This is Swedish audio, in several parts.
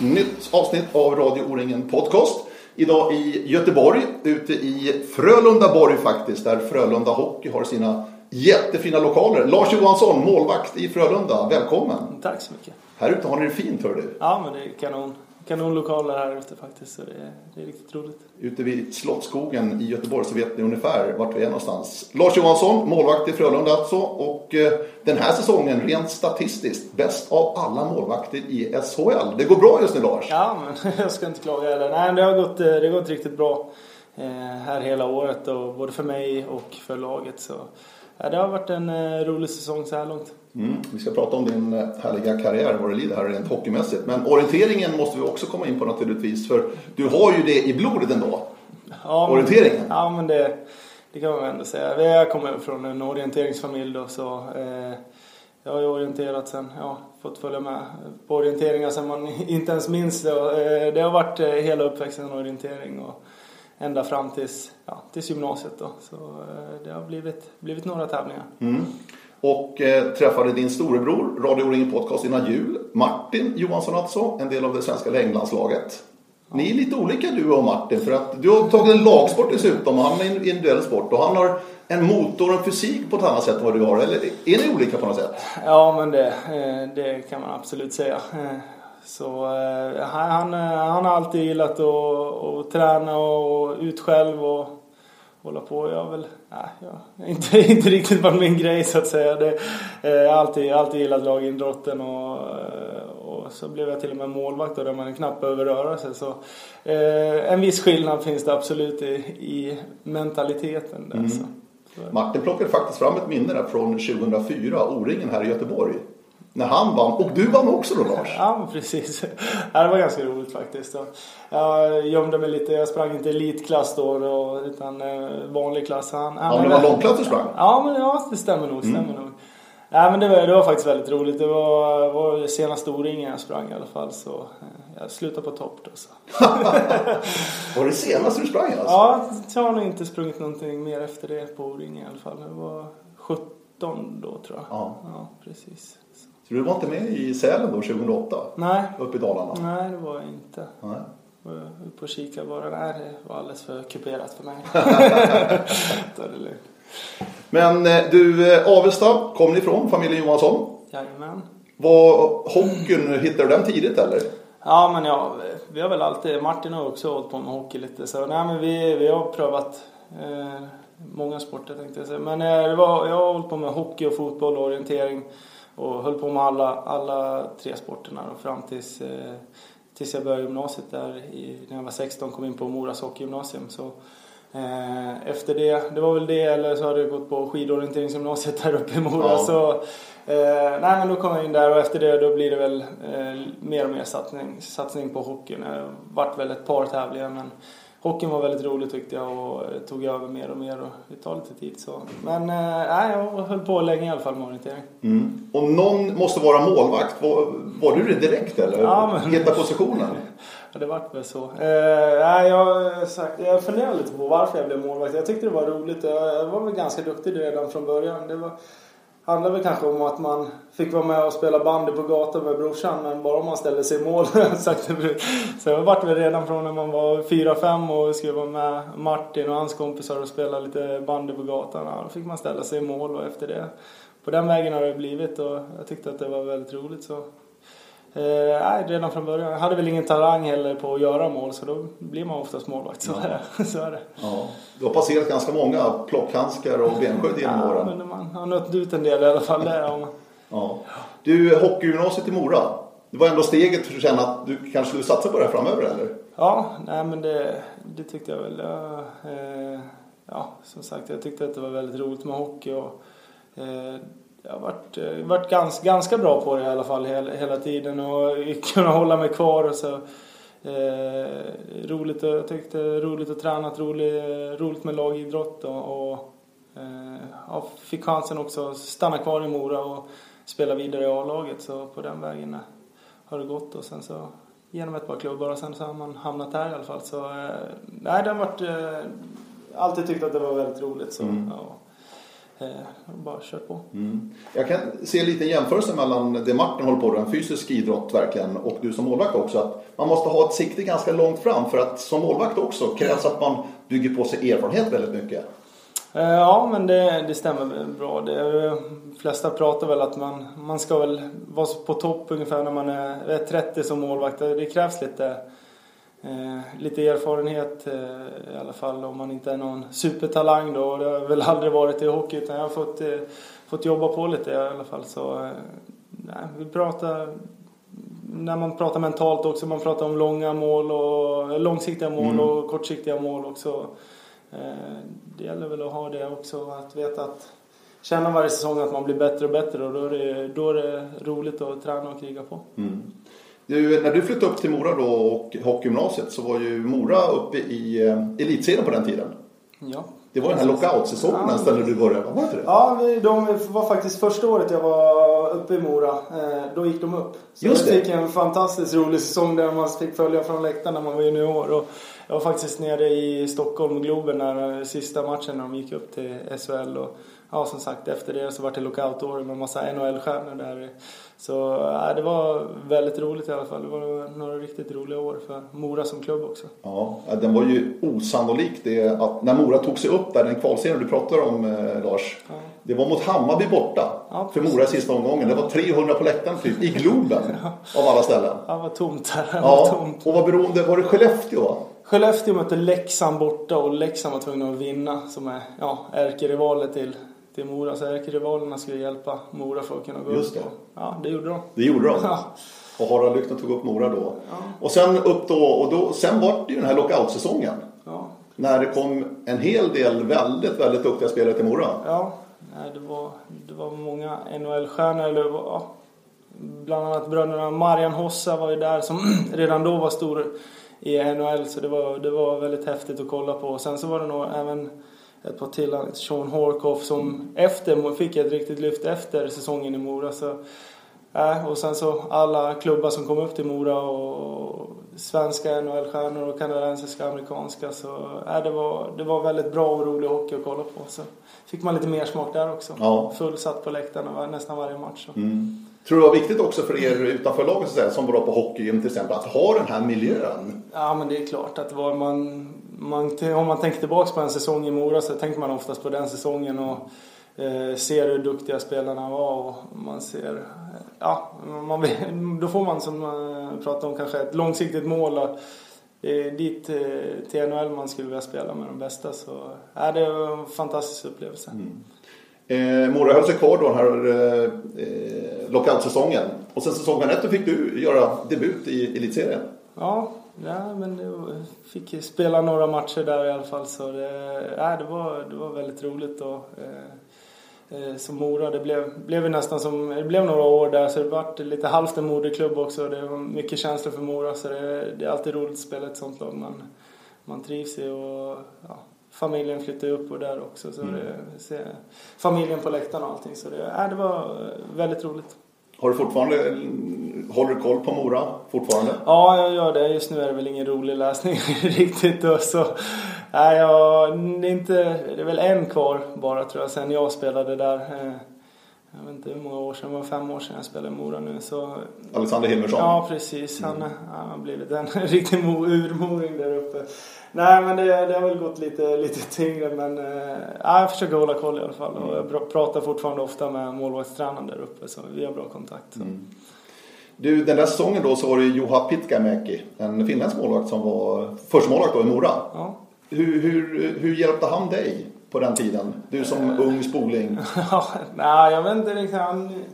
nytt avsnitt av Radio O-ringen Podcast. Idag i Göteborg, ute i Frölundaborg faktiskt, där Frölunda Hockey har sina jättefina lokaler. Lars Johansson, målvakt i Frölunda, välkommen! Tack så mycket. Här ute har ni det fint hör du. Ja, men det är kanon. Kanonlokaler här ute faktiskt, så det är, det är riktigt roligt. Ute vid Slottsskogen i Göteborg så vet ni ungefär vart vi är någonstans. Lars Johansson, målvakt i Frölunda alltså. Och eh, den här säsongen, rent statistiskt, bäst av alla målvakter i SHL. Det går bra just nu Lars. Ja, men jag ska inte klaga heller. Nej, det har gått, eh, det har gått riktigt bra eh, här hela året, och både för mig och för laget. Så ja, det har varit en rolig säsong så här långt. Mm, vi ska prata om din härliga karriär, vad det lider här rent hockeymässigt. Men orienteringen måste vi också komma in på naturligtvis. För du har ju det i blodet ändå. Ja, men- Orienteringen. Ja, men det, det kan man ändå säga. Jag kommer från en orienteringsfamilj då, så eh, jag har ju orienterat sen, ja, fått följa med på orienteringar sen man inte ens minns det. Eh, det har varit eh, hela uppväxten orientering och ända fram tills, ja, tills gymnasiet då. Så eh, det har blivit, blivit några tävlingar. Mm. Och eh, träffade din storebror, Radio O-ringen Podcast innan jul. Martin Johansson alltså, en del av det svenska längdlandslaget. Ni är lite olika du och Martin för att du har tagit en lagsport dessutom och han är en individuell sport och han har en motor och en fysik på ett annat sätt än vad du har. Eller är ni olika på något sätt? Ja, men det, eh, det kan man absolut säga. Eh, så eh, han, han har alltid gillat att, att träna och ut själv och hålla på. Jag har väl, nej, jag, inte, inte riktigt varit min grej så att säga. Det, eh, jag har alltid, alltid gillat lagidrotten och, eh, och så blev jag till och med målvakt då, där man knappt behöver röra sig. Så, eh, en viss skillnad finns det absolut i, i mentaliteten där. Så. Martin plockade faktiskt fram ett minne där från 2004, O-ringen här i Göteborg. När han vann, och du vann också då Lars. Ja, precis. Det var ganska roligt faktiskt. Jag gömde mig lite. Jag sprang inte elitklass då, utan eh, vanlig klass. Han, Ja, men det var långklass du sprang. Ja, men ja, det stämmer nog. Stämmer nog. Ja, men det, var, det var faktiskt väldigt roligt. Det var, var det senaste O-ringen jag sprang i alla fall. Så eh, jag slutade på topp då. Så. Var det senaste du sprang alltså? Ja, jag har nog inte sprungit någonting mer efter det på O-ringen i alla fall. Det var 17 då tror jag. Ja. ja precis. Så. Du var inte med i Sälen då 2008? Nej, Uppe i Dalarna? nej det var jag inte. Nej. Jag upp och kika bara. Nej, det var alldeles för kuperat för mig. Ta det lugnt. Men eh, du, eh, Avesta kom ni ifrån, familjen Johansson. Jajamän. Var hockeyn, hittade du den tidigt eller? Ja, men ja, vi har väl alltid, Martin har också hållit på med hockey lite. Så nej, men vi, vi har prövat eh, många sporter tänkte jag säga. Men eh, var, jag har hållit på med hockey och fotboll och orientering. Och höll på med alla, alla tre sporterna då, fram tills, eh, tills jag började gymnasiet där i, när jag var 16 kom in på Moras hockeygymnasium. Så, eh, efter det, det var väl det eller så hade jag gått på skidorienteringsgymnasiet där uppe i Mora. Ja. Så, eh, nej men då kom jag in där och efter det då blir det väl eh, mer och mer satsning, satsning på hockeyn. Det har varit väl ett par tävlingar men hockeyn var väldigt roligt tyckte jag och eh, tog över mer och mer och det tar lite tid så. Men eh, nej, jag höll på länge i alla fall med orientering. Mm. Och någon måste vara målvakt. Var, var du det direkt eller? Ja, men- Hitta positionen? Ja, det vart väl så. Eh, nej, jag, jag funderar lite på varför jag blev målvakt. Jag tyckte det var roligt. Jag, jag var väl ganska duktig redan från början. Det var, handlar väl kanske om att man fick vara med och spela bandy på gatan med brorsan. Men bara om man ställde sig i mål. Så jag det så jag vart väl redan från när man var 4-5 och skulle vara med Martin och hans kompisar och spela lite bandy på gatan. Ja, då fick man ställa sig i mål och efter det. På den vägen har det blivit och jag tyckte att det var väldigt roligt. Så nej, redan från början. Jag hade väl ingen talang heller på att göra mål så då blir man oftast målvakt. Så, är, det. så är det. Ja. Du har passerat ganska många plockhandskar och benskydd genom Ja, åren. men man har nött ut en del i alla fall där. Ja. Du, hockeygymnasiet i Mora. Det var ändå steget för att känna att du kanske skulle satsa på det här framöver eller? ja, nej men det, det tyckte jag väl. Jag, eh, ja, som sagt, jag tyckte att det var väldigt roligt med hockey och eh, jag har varit, eh, varit ganska, ganska bra på det i alla fall hela, hela tiden och kunna hålla mig kvar och så. Eh, roligt, jag tyckte roligt att träna, roligt, roligt med lagidrott och, och eh, fick chansen också att stanna kvar i Mora och spela vidare i A-laget så på den vägen eh, har det gått och sen så genom ett par klubbar och sen så har man hamnat här i alla fall så eh, nej det har varit eh, alltid tyckt att det var väldigt roligt så Mm. ja. Eh, bara kört på. Mm. Jag kan se en liten jämförelse mellan det Martin håller på med, en fysisk idrott verkligen, och du som målvakt också. Att man måste ha ett sikte ganska långt fram för att som målvakt också krävs att man bygger på sig erfarenhet väldigt mycket. Eh, ja, men det, det stämmer bra. De flesta pratar väl att man, man ska väl vara på topp ungefär när man är 30 som målvakt. Det krävs lite, eh, lite erfarenhet eh, i alla fall om man inte är någon supertalang då. Det har väl aldrig varit i hockey utan jag har fått, eh, fått jobba på lite i alla fall. Så, eh, nej, vi pratar när man pratar mentalt också. Man pratar om långa mål och långsiktiga mål mm. och kortsiktiga mål också. Eh, det gäller väl att ha det också, att veta att känna varje säsong att man blir bättre och bättre och då är det, då är det roligt att träna och kriga på. Mm. Du, när du flyttade upp till Mora då och hockeygymnasiet så var ju Mora uppe i eh, elitserien på den tiden. Ja. Det var den här lockout-säsongen ja. nästan när du började, var det inte det? Ja, de var faktiskt första året jag var uppe i Mora. Eh, då gick de upp. Så Just jag fick en fantastiskt rolig säsong där man fick följa från läktaren när man var junior. Och jag var faktiskt nere i Stockholm, Globen, när sista matchen när de gick upp till SHL. Och ja, som sagt, efter det så var det lockout-år med massa NHL-stjärnor där. Så ja, det var väldigt roligt i alla fall. Det var några riktigt roliga år för Mora som klubb också. Ja, den var ju osannolik det att när Mora tog sig upp där, den kvalserien du pratar om eh, Lars. Ja. Det var mot Hammarby borta ja, för Mora sista omgången. Det var 300 på läktaren typ, i Globen av alla ställen. Ja, det var tomt där. Ja, var tomt. och vad beroende, var det Skellefteå va? Skellefteå mötte Leksand borta och Leksand var tvungna att vinna som är ja, ärkerivaler till, till Mora. Så ärkerivalerna skulle hjälpa Mora för att kunna gå Just det. upp. Och, ja, det gjorde de. Det gjorde de? Och Harald Lykten tog upp Mora då. Ja. Och sen upp då, och då, sen var det ju den här lockoutsäsongen. Ja. När det kom en hel del väldigt, väldigt duktiga spelare till Mora. Ja, det var, det var många NHL-stjärnor. Eller, ja, bland annat bröderna Marian Hossa var ju där som redan då var stor i NHL så det var, det var väldigt häftigt att kolla på. Sen så var det nog även ett par till, Sean Horkoff som efter, fick ett riktigt lyft efter säsongen i Mora. Så, äh, och sen så alla klubbar som kom upp till Mora och svenska NHL-stjärnor och kanadensiska amerikanska. Så äh, det, var, det var väldigt bra och rolig hockey att kolla på. Så fick man lite mer smak där också. Ja. Fullsatt på läktarna nästan varje match. Mm. Tror du det var viktigt också för er utanför laget säga, som var på hockeygym till exempel att ha den här miljön? Ja men det är klart att var man, man, om man tänker tillbaka på en säsong i Mora så tänker man oftast på den säsongen och eh, ser hur duktiga spelarna var och man ser, ja, man, då får man som man pratar om kanske ett långsiktigt mål. Och, det är dit eh, till NHL man skulle vilja spela med de bästa. Så ja, det var en fantastisk upplevelse. Mm. Eh, Mora höll sig kvar då den här eh, lockoutsäsongen. Och sen säsongen efter fick du göra debut i elitserien. Ja, ja men jag fick spela några matcher där i alla fall. Så det, ja, det, var, det var väldigt roligt. Och, eh, eh, som Mora, det blev, blev nästan som, det blev några år där så det vart lite halvt en moderklubb också. Det var mycket känslor för Mora så det, det är alltid roligt att spela ett sånt lag man, man trivs i. Och, ja, familjen flyttade upp och där också. Så mm. det, familjen på läktaren och allting. Så det, äh, det var väldigt roligt. Har du fortfarande, håller du koll på Mora fortfarande? Ja, jag gör det. Just nu är det väl ingen rolig läsning riktigt. Då, så, nej, jag, det, är inte, det är väl en kvar bara tror jag, sen jag spelade där. Eh, jag vet inte hur många år sedan, det var fem år sedan jag spelade i Mora nu. Så, Alexander Hilmersson? Ja, precis. Han, mm. han har blivit en riktig urmoring där uppe. Nej, men det, det har väl gått lite, lite tyngre. Men äh, jag försöker hålla koll i alla fall. Och jag pratar fortfarande ofta med målvaktstränaren där uppe. Så vi har bra kontakt. Mm. Du, den där säsongen då så var det Juha Pitkämäki, en finländsk målvakt som var första målvakt då i Mora. Ja. Hur, hur, hur hjälpte han dig på den tiden? Du som äh, ung spoling. nej, jag vet inte riktigt. Han,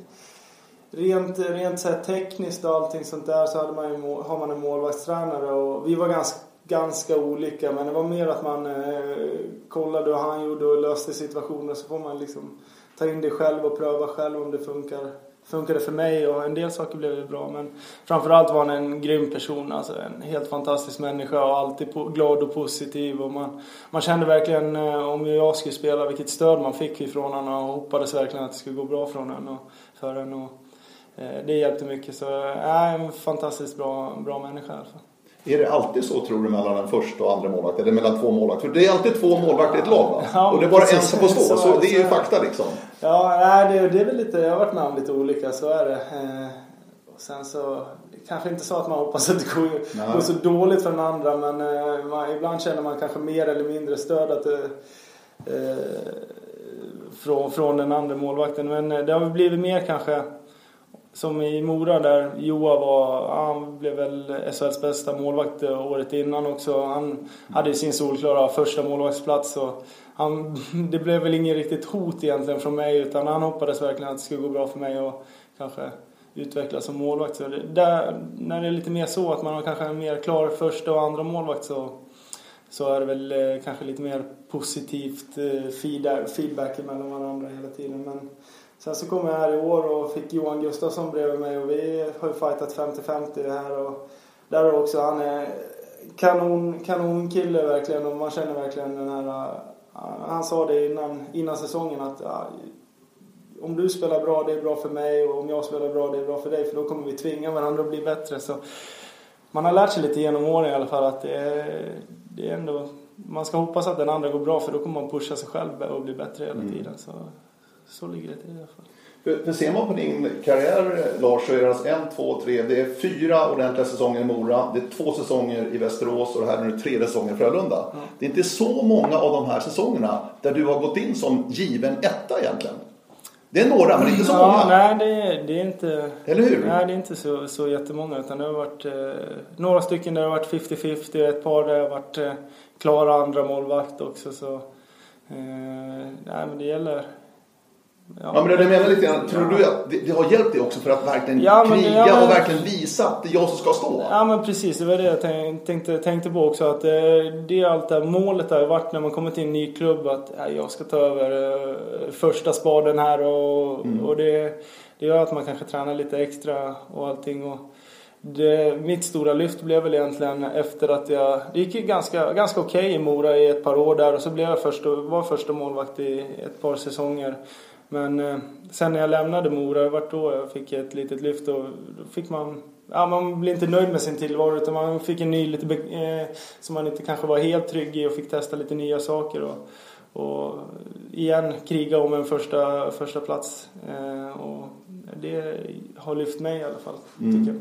rent, rent så tekniskt och allting sånt där så hade man ju, har man en målvaktstränare och vi var ganska ganska olika men det var mer att man eh, kollade hur han gjorde och löste situationer så får man liksom ta in det själv och pröva själv om det funkar. Funkade för mig och en del saker blev det bra men framförallt var han en grym person, alltså en helt fantastisk människa och alltid glad och positiv och man, man kände verkligen eh, om jag skulle spela vilket stöd man fick ifrån honom och hoppades verkligen att det skulle gå bra från en och för en och eh, det hjälpte mycket så äh, en fantastiskt bra, bra människa i alla fall. Är det alltid så tror du mellan den första och andra målvakten? Eller mellan två målvakter? För det är alltid två målvakter i ett lag va? Ja, och det är bara en som får stå. Så, Så- det är ju fakta liksom. Ja, nej, det, det är väl lite, jag har varit med om lite olika, så är det. Eh, och sen så, kanske inte så att man hoppas att det går, går så dåligt för den andra, men eh, man, ibland känner man kanske mer eller mindre stöd att, eh, eh, från, från den andra målvakten. Men det har väl blivit mer kanske som i Mora där Joa var, han blev väl SHLs bästa målvakt eh, året innan också. Han hade ju sin solklara första målvaktsplats och han, det blev väl ingen riktigt hot egentligen från mig utan han hoppades verkligen att det skulle gå bra för mig och kanske utvecklas som målvakt. Så det, där, när det är lite mer så att man har kanske en mer klar första och andra målvakt så, så är det väl eh, kanske lite mer positivt eh, feedback, feedback mellan varandra hela tiden. Men sen så kom jag här i år och fick Johan Gustafsson bredvid mig och vi har ju fightat 50-50 det här och där är också han är kanon, kanonkille verkligen och man känner verkligen den här eh, han sa det innan, innan säsongen att ja, om du spelar bra, det är bra för mig och om jag spelar bra, det är bra för dig för då kommer vi tvinga varandra att bli bättre. Så man har lärt sig lite genom åren i alla fall att det är, det är ändå, man ska hoppas att den andra går bra för då kommer man pusha sig själv och bli bättre hela tiden. Så, så ligger det till i alla fall. För, för ser man på din karriär Lars så är det alltså en, två, tre. Det är fyra ordentliga säsonger i Mora. Det är två säsonger i Västerås och det här är nu tredje säsongen i Frölunda. Det är inte så många av de här säsongerna där du har gått in som given etta egentligen. Det är några men inte så Ja, många. nej, det, är- det är inte... Eller hur? Nej, det är inte så, så jättemånga. Utan det har varit eh, några stycken där det har varit 50-50. Ett par där det har varit eh, klara andra målvakt också. Så, eh, nej, men det gäller... Ja men det jag menar lite grann. Tror du att det, det har hjälpt dig också för att verkligen Ja, men kriga ja, men- och verkligen visa att det är jag som ska stå? Ja men precis, det var det jag tänk- tänkte, tänkte på också. Att eh, det är allt det här målet har varit när man kommer till en ny klubb att ja, jag ska ta över eh, första spaden här och, och det, det gör att man kanske tränar lite extra och allting. Och det, mitt stora lyft blev väl egentligen efter att jag, det gick ju ganska, ganska okej i Mora i ett par år där och så blev jag första, var första målvakt i ett par säsonger. Men eh, sen när jag lämnade Mora, det var då jag fick ett litet lyft och då fick man Ja, man blir inte nöjd med sin tillvaro utan man fick en ny lite eh, som man inte kanske var helt trygg i och fick testa lite nya saker och, och igen kriga om en första, första plats. Eh, och det har lyft mig i alla fall, tycker jag.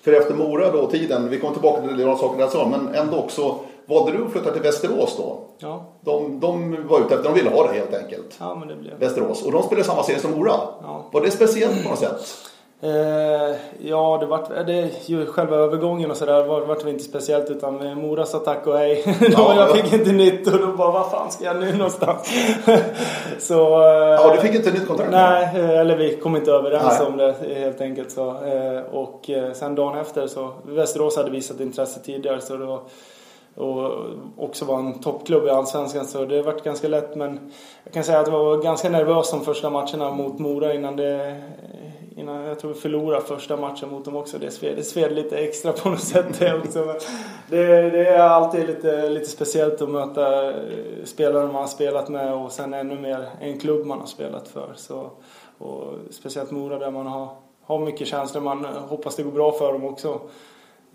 För efter Mora då, tiden, vi kommer tillbaka till några saker där så, men ändå också, valde du att flytta till Västerås då? Ja, De, de var ute efter, de ville ha det helt enkelt. ja men det blev Västerås. Och de spelade samma serie som Mora. Ja. Var det speciellt på något sätt? Eh, ja, det vart det, ju själva övergången och sådär var, vart det inte speciellt utan Mora sa tack och hej. då Ja, jag ja. fick inte nytt och då bara, vad fan ska jag nu någonstans? så... Eh, Ja, du fick inte nytt kontrakt? Nej, eh, eller vi kom inte överens Nej. om det helt enkelt. Så. Eh, Och eh, sen dagen efter så, Västerås hade visat intresse tidigare så var, och också var en toppklubb i Allsvenskan så det vart ganska lätt men jag kan säga att jag var ganska nervös de första matcherna mot Mora innan det Innan jag tror vi förlorade första matchen mot dem också. Det sved, det sved lite extra på något sätt det också. Men det, det är alltid lite, lite speciellt att möta eh, spelare man har spelat med och sen ännu mer en klubb man har spelat för. Så, och speciellt Mora där man har, har mycket känslor. Man hoppas det går bra för dem också.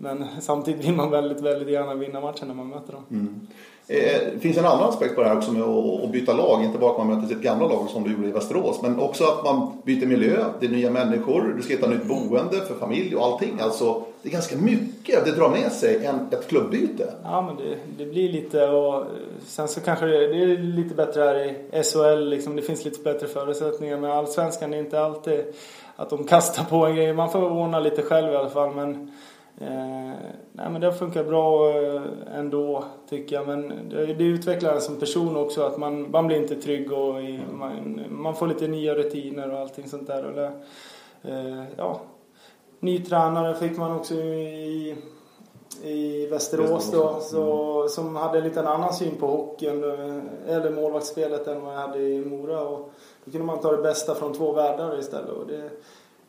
Men samtidigt vill man väldigt, väldigt gärna vinna matchen när man möter dem. Eh, Det finns en annan aspekt på det här också med att, byta lag. Inte bara att man möter sitt gamla lag som du gjorde i Västerås. Men också att man byter miljö. Det är nya människor. Du ska hitta nytt boende för familj och allting. Alltså, det är ganska mycket det drar med sig än ett klubbyte. Ja men det, det blir lite och eh, sen så kanske det, det är lite bättre här i SHL liksom. Det finns lite bättre förutsättningar. Men allsvenskan är inte alltid att de kastar på en grej. Man får ordna lite själv i alla fall. Men, eh, nej, men det har funkat bra eh, ändå tycker jag. Men det, det utvecklar en som person också. Att man, man blir inte trygg och i, man, man får lite nya rutiner och allting sånt där. Och det, eh, ja, ny tränare fick man också i, i Västerås då, så, som hade en liten annan syn på hockeyn eller målvaktsspelet än vad jag hade i Mora. Och då kunde man ta det bästa från två världar istället. Och det,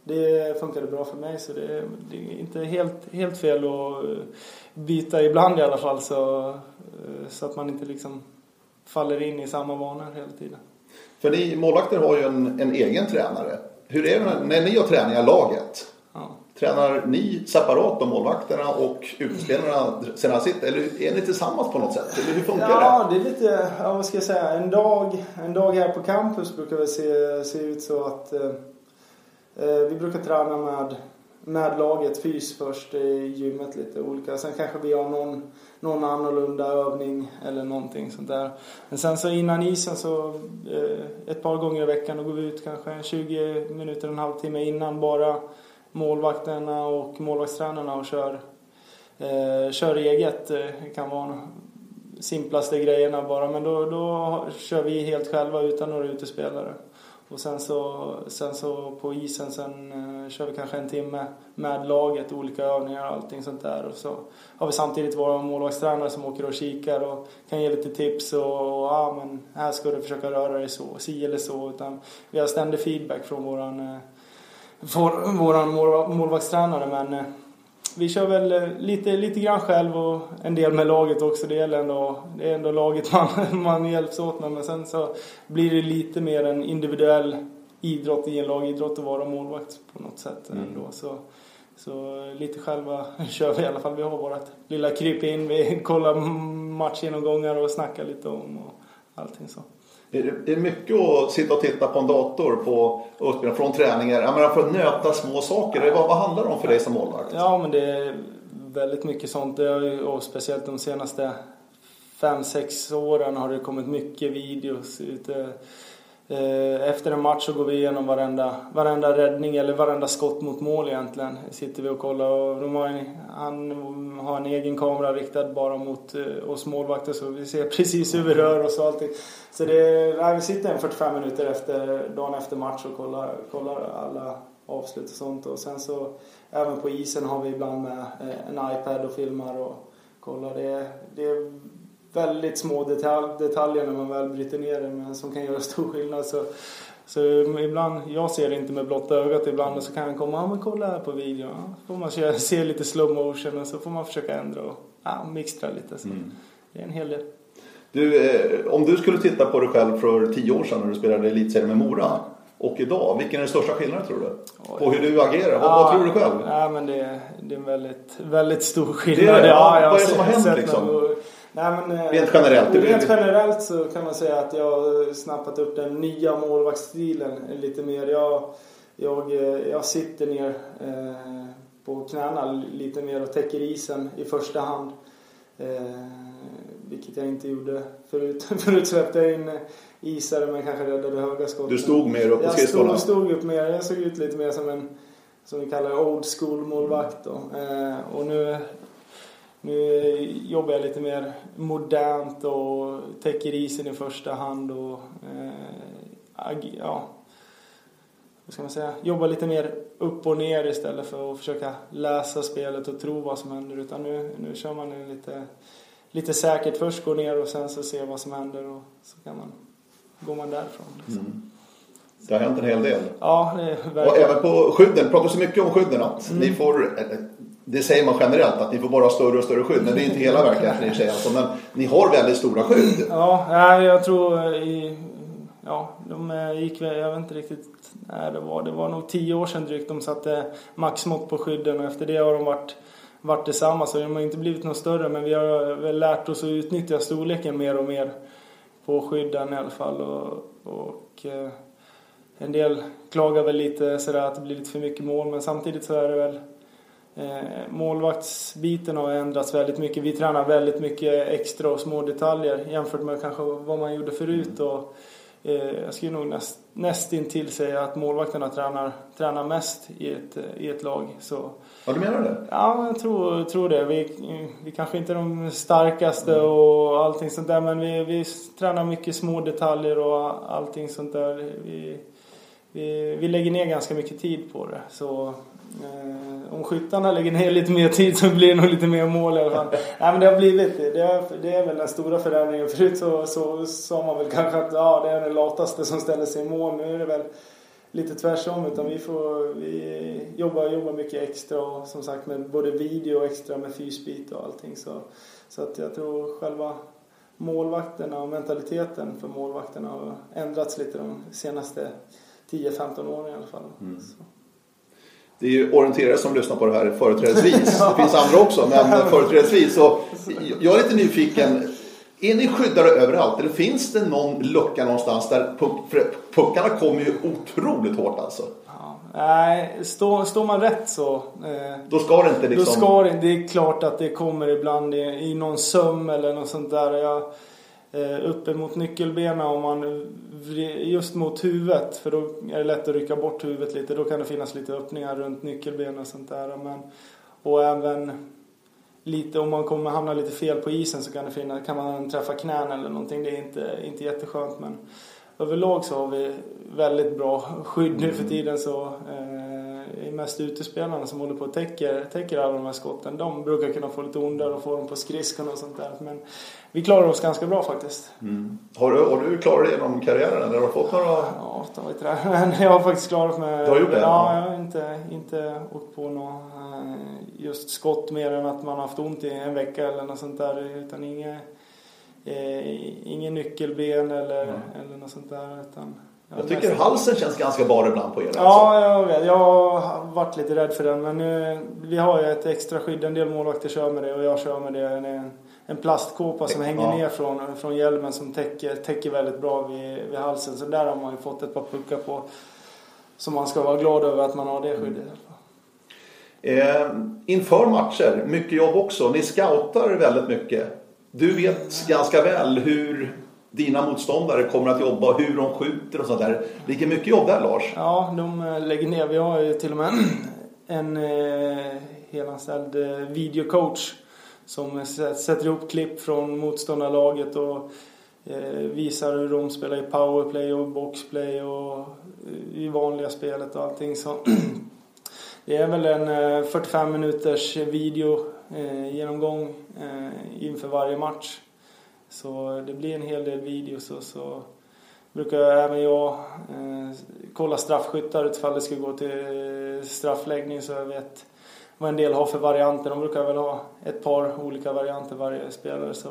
det funkade bra för mig så det, det är inte helt, helt fel att eh, byta ibland i alla fall så, eh, så att man inte liksom faller in i samma vanor hela tiden. För ni målvakter har ju en, en egen tränare. Hur är det när, när ni har träningar, laget? Ja. Tränar ni separat de målvakterna och utespelarna sina sitt? Eller är ni tillsammans på något sätt? Eller hur funkar ja, det? Ja, det är lite, ja, vad ska jag säga, en dag, en dag här på campus brukar det se, se ut så att eh, Eh, vi brukar träna med, med laget fys först i gymmet lite olika. Sen kanske vi har någon, någon annorlunda övning eller någonting sånt där. Men sen så innan isen så eh, ett par gånger i veckan då går vi ut kanske 20 minuter, en halvtimme innan bara målvakterna och målvaktstränarna och kör, eh, kör eget. Eh, det kan vara de simplaste grejerna bara men då, då kör vi helt själva utan några utespelare. Och sen så, sen så på isen sen eh, kör vi kanske en timme med laget, olika övningar och allting sånt där. Och så har vi samtidigt våra målvaktstränare som åker och kikar och kan ge lite tips och, och ja men här ska du försöka röra dig så, si eller så. Utan vi har ständig feedback från våran eh, vår, våran målvaktstränare men eh, vi kör väl eh, lite, lite grann själv och en del med laget också. Det, gäller ändå, det är ändå laget man, man hjälps åt med. Men sen så blir det lite mer en individuell idrott i en lagidrott att vara målvakt på något sätt mm. ändå. Så, så lite själva kör vi i alla fall. Vi har vårt lilla kryp in. Vi kollar matchgenomgångar och snackar lite om och allting så. Det Är mycket att sitta och titta på en dator på utbildning från träningar? Jag menar för att nöta små saker. Vad, vad handlar det om för dig som målvakt? Ja men det är väldigt mycket sånt. Och speciellt de senaste fem sex åren har det kommit mycket videos ute Eh, efter en match så går vi igenom varenda, varenda räddning eller varenda skott mot mål egentligen. Sitter vi och kollar och Romain, han har en egen kamera riktad bara mot eh, oss målvakter så vi ser precis hur vi rör oss och allting. Så det, nej, vi sitter en 45 minuter efter, dagen efter match och kollar, kollar alla avslut och sånt. Och sen så även på isen har vi ibland med eh, en iPad och filmar och kollar. Det, det väldigt små detalj, detaljer när man väl bryter ner det men som kan göra stor skillnad. Så, så ibland, jag ser det inte med blotta ögat ibland och så kan jag komma, ja men kolla här på videon. Ja, får man se, se lite slow motion och så får man försöka ändra och ja, mixtra lite. Så mm. Det är en hel del. Du, eh, om du skulle titta på dig själv för tio år sedan när du spelade elitserien med Mora och idag, vilken är den största skillnaden tror du? På hur du agerar? Vad, ja, vad tror du själv? Ja, men det, det är en väldigt, väldigt stor skillnad. Det är det, ja, vad är det som har hänt liksom? Nej, men, eh, rent generellt? Rent generellt så kan man säga att jag har snappat upp den nya målvaktsstilen lite mer. Jag, jag, eh, jag sitter ner eh, på knäna lite mer och täcker isen i första hand. Vilket jag inte gjorde förut. förut släppte jag in isare men kanske räddade höga skott. Du stod mer upp på skridskorna? Jag stod, stod upp mer. Jag såg ut lite mer som en som vi kallar old school målvakt då. Och nu nu jobbar jag lite mer modernt och täcker isen i första hand och eh, ja, vad ska man säga, jobbar lite mer upp och ner istället för att försöka läsa spelet och tro vad som händer. Utan nu, nu kör man lite, lite säkert. Först går ner och sen så ser vad som händer och så kan man, går man därifrån. Liksom. Mm. Det har hänt en hel del. Ja, det är verkligen. Och även på skydden, pratar så mycket om skydden att mm. ni får det säger man generellt att ni får bara större och större skydd. Men det är inte hela verkligheten i sig. Alltså, men ni har väldigt stora skydd. Ja, jag tror eh, i, ja, de eh, gick jag vet inte riktigt när det var. Det var nog tio år sedan drygt de satte maxmått på skydden och efter det har de varit, varit detsamma. Så de har inte blivit något större men vi har eh, väl lärt oss att utnyttja storleken mer och mer på skydden i alla fall. Och, och en del klagar väl lite sådär att det blir lite för mycket mål men samtidigt så är det väl målvaktsbiten har ändrats väldigt mycket. Vi tränar väldigt mycket extra och små detaljer jämfört med kanske vad man gjorde förut. Och, eh, jag skulle nog näst, nästintill säga att målvakterna tränar, tränar mest i ett, i ett lag. Så, ja, du menar det? Ja, jag tror, tror det. Vi, vi kanske inte är de starkaste mm. och allting sånt där men vi, vi tränar mycket små detaljer och allting sånt där. Vi, vi, vi lägger ner ganska mycket tid på det. Så Eh, om skyttarna lägger ner lite mer tid så blir det nog lite mer mål i alla fall. Nej men det har blivit det. Är, det är väl den stora förändringen. Förut så, så sa man väl kanske att ja, det är den lataste som ställer sig i mål. Nu är det väl lite tvärsom utan vi får vi jobbar, jobbar mycket extra och som sagt med både video och extra med fysbit och allting. Så, så att jag tror själva målvakterna och mentaliteten för målvakterna har ändrats lite de senaste 10-15 åren i alla fall. Mm. Det är ju orienterare som lyssnar på det här företrädesvis. Det finns andra också, men företrädesvis. Så jag är lite nyfiken. Är ni skyddade överallt eller finns det någon lucka någonstans där puck, puckarna kommer ju otroligt hårt alltså? Ja, nej, står, står man rätt så. Eh, Då ska det inte liksom... Då ska det, det är klart att det kommer ibland i, i någon söm eller något sånt där. Jag, Eh, uppe mot nyckelbenen om man just mot huvudet för då är det lätt att rycka bort huvudet lite. Då kan det finnas lite öppningar runt nyckelbenen och sånt där. Men, och även lite om man kommer hamna lite fel på isen så kan det finnas, kan man träffa knän eller någonting. Det är inte, inte jätteskönt men överlag så har vi väldigt bra skydd nu för tiden så eh, mest utespelarna som håller på och täcker, täcker alla de här skotten. De brukar kunna få lite ondare och få dem på skridskorna och sånt där. Men vi klarar oss ganska bra faktiskt. Mm. Har, du, har du klarat dig genom karriären eller har du fått några? Ja, ta inte det. Men jag har faktiskt klarat mig. Du har gjort det? Ja, Ja. jag har inte, inte åkt på något eh, just skott mer än att man har haft ont i en vecka eller något sånt där. Utan inga, eh, ingen nyckelben eller, eller något sånt där. Utan Jag tycker halsen känns ganska bar ibland på er. Alltså. Ja, jag vet. Jag har varit lite rädd för den. Men nu, vi har ju ett extra skydd. En del målvakter kör med det och jag kör med det. En, en plastkåpa som hänger Ja. ner från, från hjälmen som täcker, täcker väldigt bra vid, vid halsen. Så där har man ju fått ett par puckar på. Så man ska vara glad över att man har det skyddet. alla fall. Eh, inför matcher, mycket jobb också. Ni scoutar väldigt mycket. Du vet ganska väl hur dina motståndare kommer att jobba, hur de skjuter och sånt där. Ligger mycket jobb där Lars. Ja, de eh, lägger ner. Vi har ju till och med en eh, helanställd eh, videocoach som sätter ihop klipp från motståndarlaget och eh, visar hur de spelar i powerplay och boxplay och i vanliga spelet och allting. Så det är väl en 45 minuters video genomgång inför varje match. Så det blir en hel del videos och så brukar även jag eh, kolla straffskyttar utifall det ska gå till straffläggning så jag vet vad en del har för varianter. De brukar väl ha ett par olika varianter varje spelare. Så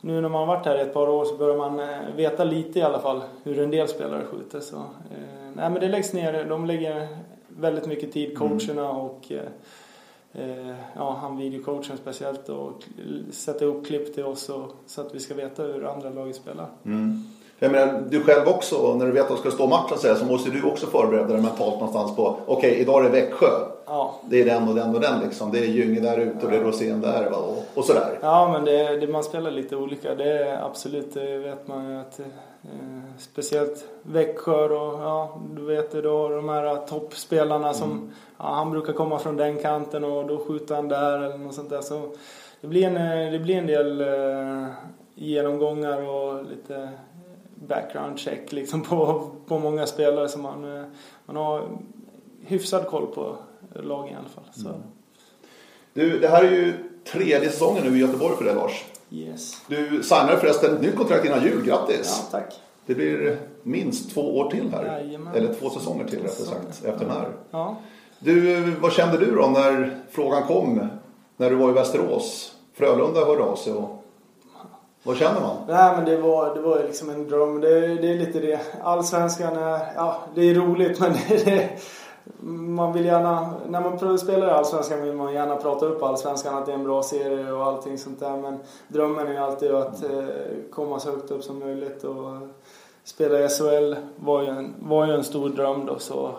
nu när man har varit här i ett par år så börjar man eh, veta lite i alla fall hur en del spelare skjuter. Så, eh, nej men det läggs ner, de lägger väldigt mycket tid, coacherna och eh, ja, han videocoachen speciellt och sätta ihop klipp till oss och, så att vi ska veta hur andra laget spelar. Mm. Jag menar, du själv också, när du vet att du ska stå matchen så, här, så måste du också förbereda dig mentalt någonstans på okej, idag är det Växjö. Ja, Det är den och den och den liksom. Det är Gynge där ute och det är Rosén där? Och, och sådär. Ja, men det, det, man spelar lite olika. Det är absolut, det vet man ju att eh, speciellt Växjö och ja, du vet ju då de här toppspelarna som ja, han brukar komma från den kanten och då skjuter han där eller något sånt där. Så det blir en, eh, det blir en del eh, genomgångar och lite background check liksom på, på många spelare som man, eh, man har hyfsad koll på lagen i alla fall. Så, Du, det här är ju tredje säsongen nu i Göteborg för dig Lars. Yes. Du signade förresten ett nytt kontrakt innan jul. Grattis! Ja, tack. Det blir minst två år till här. Jajamän. Eller två säsonger till rättare sagt. Efter den här. Ja. Du, vad kände du då när frågan kom? När du var i Västerås? Frölunda hörde av sig och... Vad känner man? Nej men det var, det var ju liksom en dröm. Det, det är lite det. Allsvenskan är, ja det är roligt men det, man vill gärna, när man spelar i Allsvenskan vill man gärna prata upp Allsvenskan att det är en bra serie och allting sånt där. Men drömmen är ju alltid att eh, komma så högt upp som möjligt och spela i SHL var ju en, var ju en stor dröm då. Så,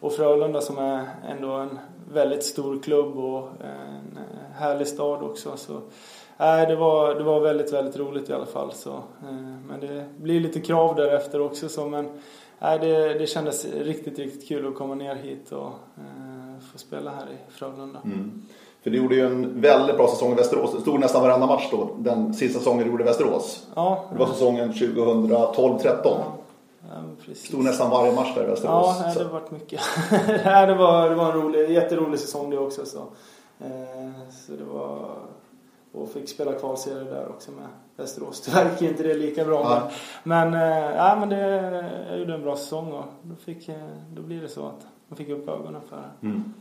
och Frölunda som är ändå en väldigt stor klubb och en eh, härlig stad också. Så, Nej, det var, det var väldigt, väldigt roligt i alla fall. Så, eh, men det blir lite krav därefter också. Så, men nej, det, det kändes riktigt, riktigt kul att komma ner hit och eh, få spela här i Frölunda. Mm. För du gjorde ju en väldigt bra säsong i Västerås. Det stod nästan varenda match då. Den sista säsongen du gjorde i Västerås. Ja, Det var säsongen 2012-13. ja, precis. Stod nästan varje match där i Västerås. Ja, det har varit mycket. det, var, det var en rolig, jätterolig säsong det också. Så, eh, så det var... Och fick spela kvalserie där också med Västerås. Tyvärr gick inte det lika bra. Nej. Men, men, eh, ja, men det, jag gjorde en bra säsong och då, fick, eh, då blir det så att man fick upp ögonen för det. Mm.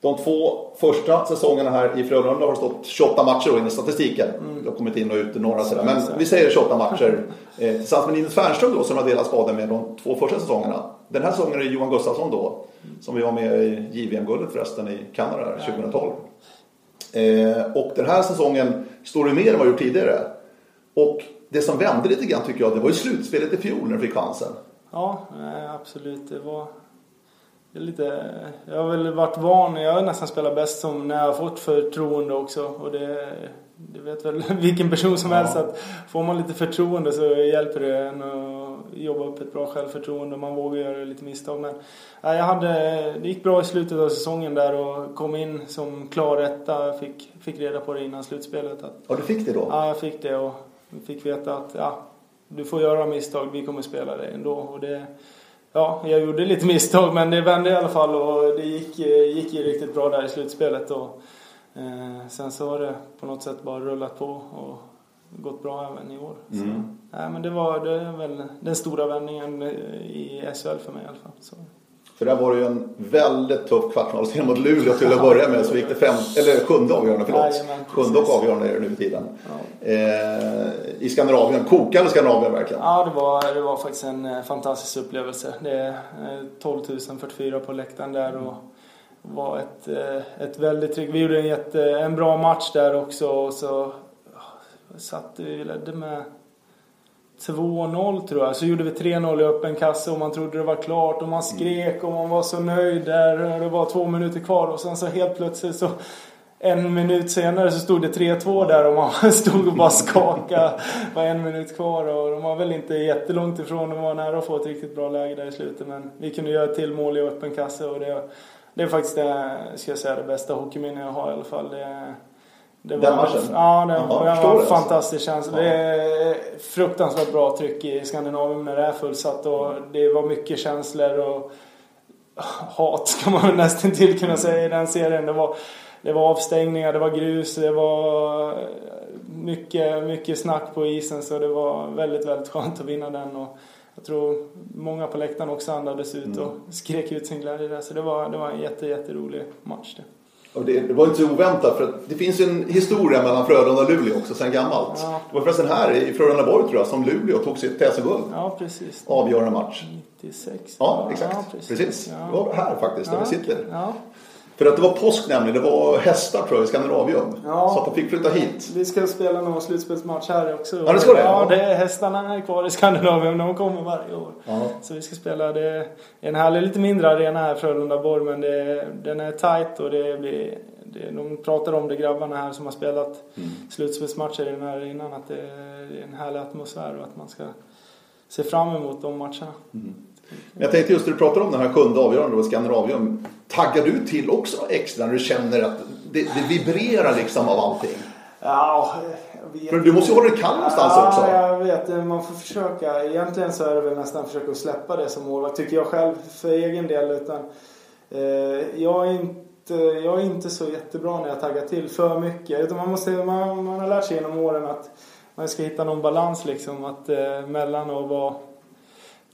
De två första säsongerna här i Frölunda har det stått 28 matcher då, enligt statistiken. Mm. Det har kommit in och ut några sådär. Så- Men vi säger 28 matcher. Eh, tillsammans med Linus Fernström då som har delat spaden med de två första säsongerna. Den här säsongen är det Johan Gustafsson då. Som vi var med i JVM-guldet förresten i Kanada 2012. Eh, och den här säsongen står du mer än vad du gjort tidigare. Och det som vände lite grann tycker jag, det var ju slutspelet i fjol när du fick chansen. Ja, absolut. Det var det lite, jag har väl varit van, jag har nästan spelat bäst som när jag har fått förtroende också. Och det, det vet väl vilken person som ja. helst att får man lite förtroende så hjälper det en att jobba upp ett bra självförtroende och man vågar göra lite misstag. Men ja, jag hade, det gick bra i slutet av säsongen där och kom in som klar etta. Fick, fick reda på det innan slutspelet. Att, ja, du fick det då? Ja, jag fick det och fick veta att ja, du får göra misstag, vi kommer spela det ändå. Och det, ja, jag gjorde lite misstag men det vände i alla fall och det gick, gick ju riktigt bra där i slutspelet. Och, eh, sen så har det på något sätt bara rullat på och gått bra även i år. Mm. Nej, men det var det väl den stora vändningen i SHL för mig i alla fall. Så. För där var det ju en väldigt tuff kvartsfinalserie mot Luleå till att börja med. Så gick det fem, eller sjunde avgörande, förlåt. Sjunde och avgörande är det nu för tiden. Ja. Eh, I Skandinavien, kokade Skandinavien verkligen. Ja, det var, det var faktiskt en eh, fantastisk upplevelse. Det är 12 eh, 044 på läktaren där och var ett, eh, ett väldigt Vi gjorde en, jätte, en bra match där också och så satte vi, vi ledde med 2-0 tror jag. Så gjorde vi 3-0 i öppen kasse och man trodde det var klart och man skrek och man var så nöjd där. Det var två minuter kvar och sen så helt plötsligt så en minut senare så stod det 3-2 där och man stod och bara skakade. Det var en minut kvar och de var väl inte jättelångt ifrån. De var nära att få ett riktigt bra läge där i slutet men vi kunde göra ett till mål i öppen kasse och det, det är faktiskt det, ska jag säga, det bästa hockeyminne jag har i alla fall. Det, det var, Den matchen? Ja, det, Jaha, det var en fantastisk känsla. Ja. Det är fruktansvärt bra tryck i Skandinavien när det är fullsatt och det var mycket känslor och hat ska man nästan till kunna säga i den serien. Det var, det var avstängningar, det var grus, det var mycket, mycket snack på isen så det var väldigt, väldigt skönt att vinna den. Och jag tror många på läktaren också andades ut och mm. skrek ut sin glädje där. Så det var, det var en jätte, jätterolig match det. Och det, det, var inte så oväntat för det finns ju en historia mellan Frölunda och Luleå också sedan gammalt. Ja. Det var förresten här i Frölundaborg tror jag som Luleå tog sitt TSO-guld. Ja, precis. Avgörande match. 96. Ja, exakt. Ja, precis. precis. Ja. Det var här faktiskt, där vi sitter. För att det var påsk nämligen. Det var hästar tror jag i Skandinavium. Ja. Så att de fick flytta hit. Vi ska spela någon slutspelsmatch här också. Ja, det ska det? Ja, det är hästarna är kvar i Skandinavium. De kommer varje år. Ja. Så vi ska spela. Det är en härlig, lite mindre arena här Frölunda-Borg. Men det, den är tight och det blir det, de pratar om det grabbarna här som har spelat mm. slutspelsmatcher i den här innan att det är en härlig atmosfär och att man ska se fram emot de matcherna. Mm. Jag tänkte just när du pratar om den här sjunde avgörande och Skandinavium. Taggar du till också extra när du känner att det, det vibrerar liksom av allting? Ja, För du måste ju hålla dig kall någonstans ja, också. Ja, jag vet. Man får försöka. Egentligen så är det väl nästan försöka släppa det som målvakt. Tycker jag själv för egen del. Utan, eh, jag är inte jag är inte så jättebra när jag taggar till för mycket. Utan man, måste, man, man har lärt sig genom åren att man ska hitta någon balans liksom. Att, eh, mellan att vara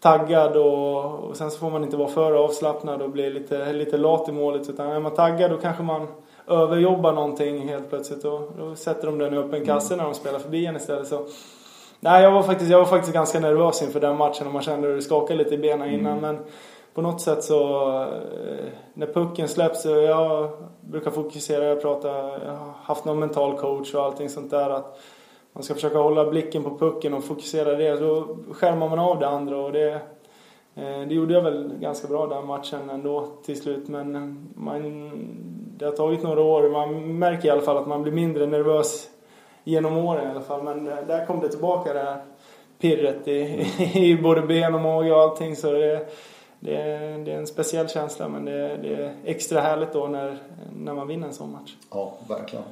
taggad och, och sen så får man inte vara för avslappnad och bli lite, lite lat i målet. Utan är man taggad då kanske man överjobbar någonting helt plötsligt. Och då sätter de den i öppen kasse när de spelar förbi en istället. Så, nej, jag var, faktiskt, jag var faktiskt ganska nervös inför den matchen och man kände hur det skakade lite i benen innan. Mm. Men på något sätt så eh, när pucken släpps, jag brukar fokusera, jag pratar, jag har haft någon mental coach och allting sånt där att man ska försöka hålla blicken på pucken och fokusera det. Då skärmar man av det andra och det, eh, det gjorde jag väl ganska bra den matchen ändå till slut men eh, man, det har tagit några år. Man märker i alla fall att man blir mindre nervös genom åren i alla fall men eh, där kom det tillbaka det här pirret i, i både ben och mage och allting så det det är, det är en speciell känsla men det är, det är, extra härligt då när, när man vinner en sån match. Ja, verkligen.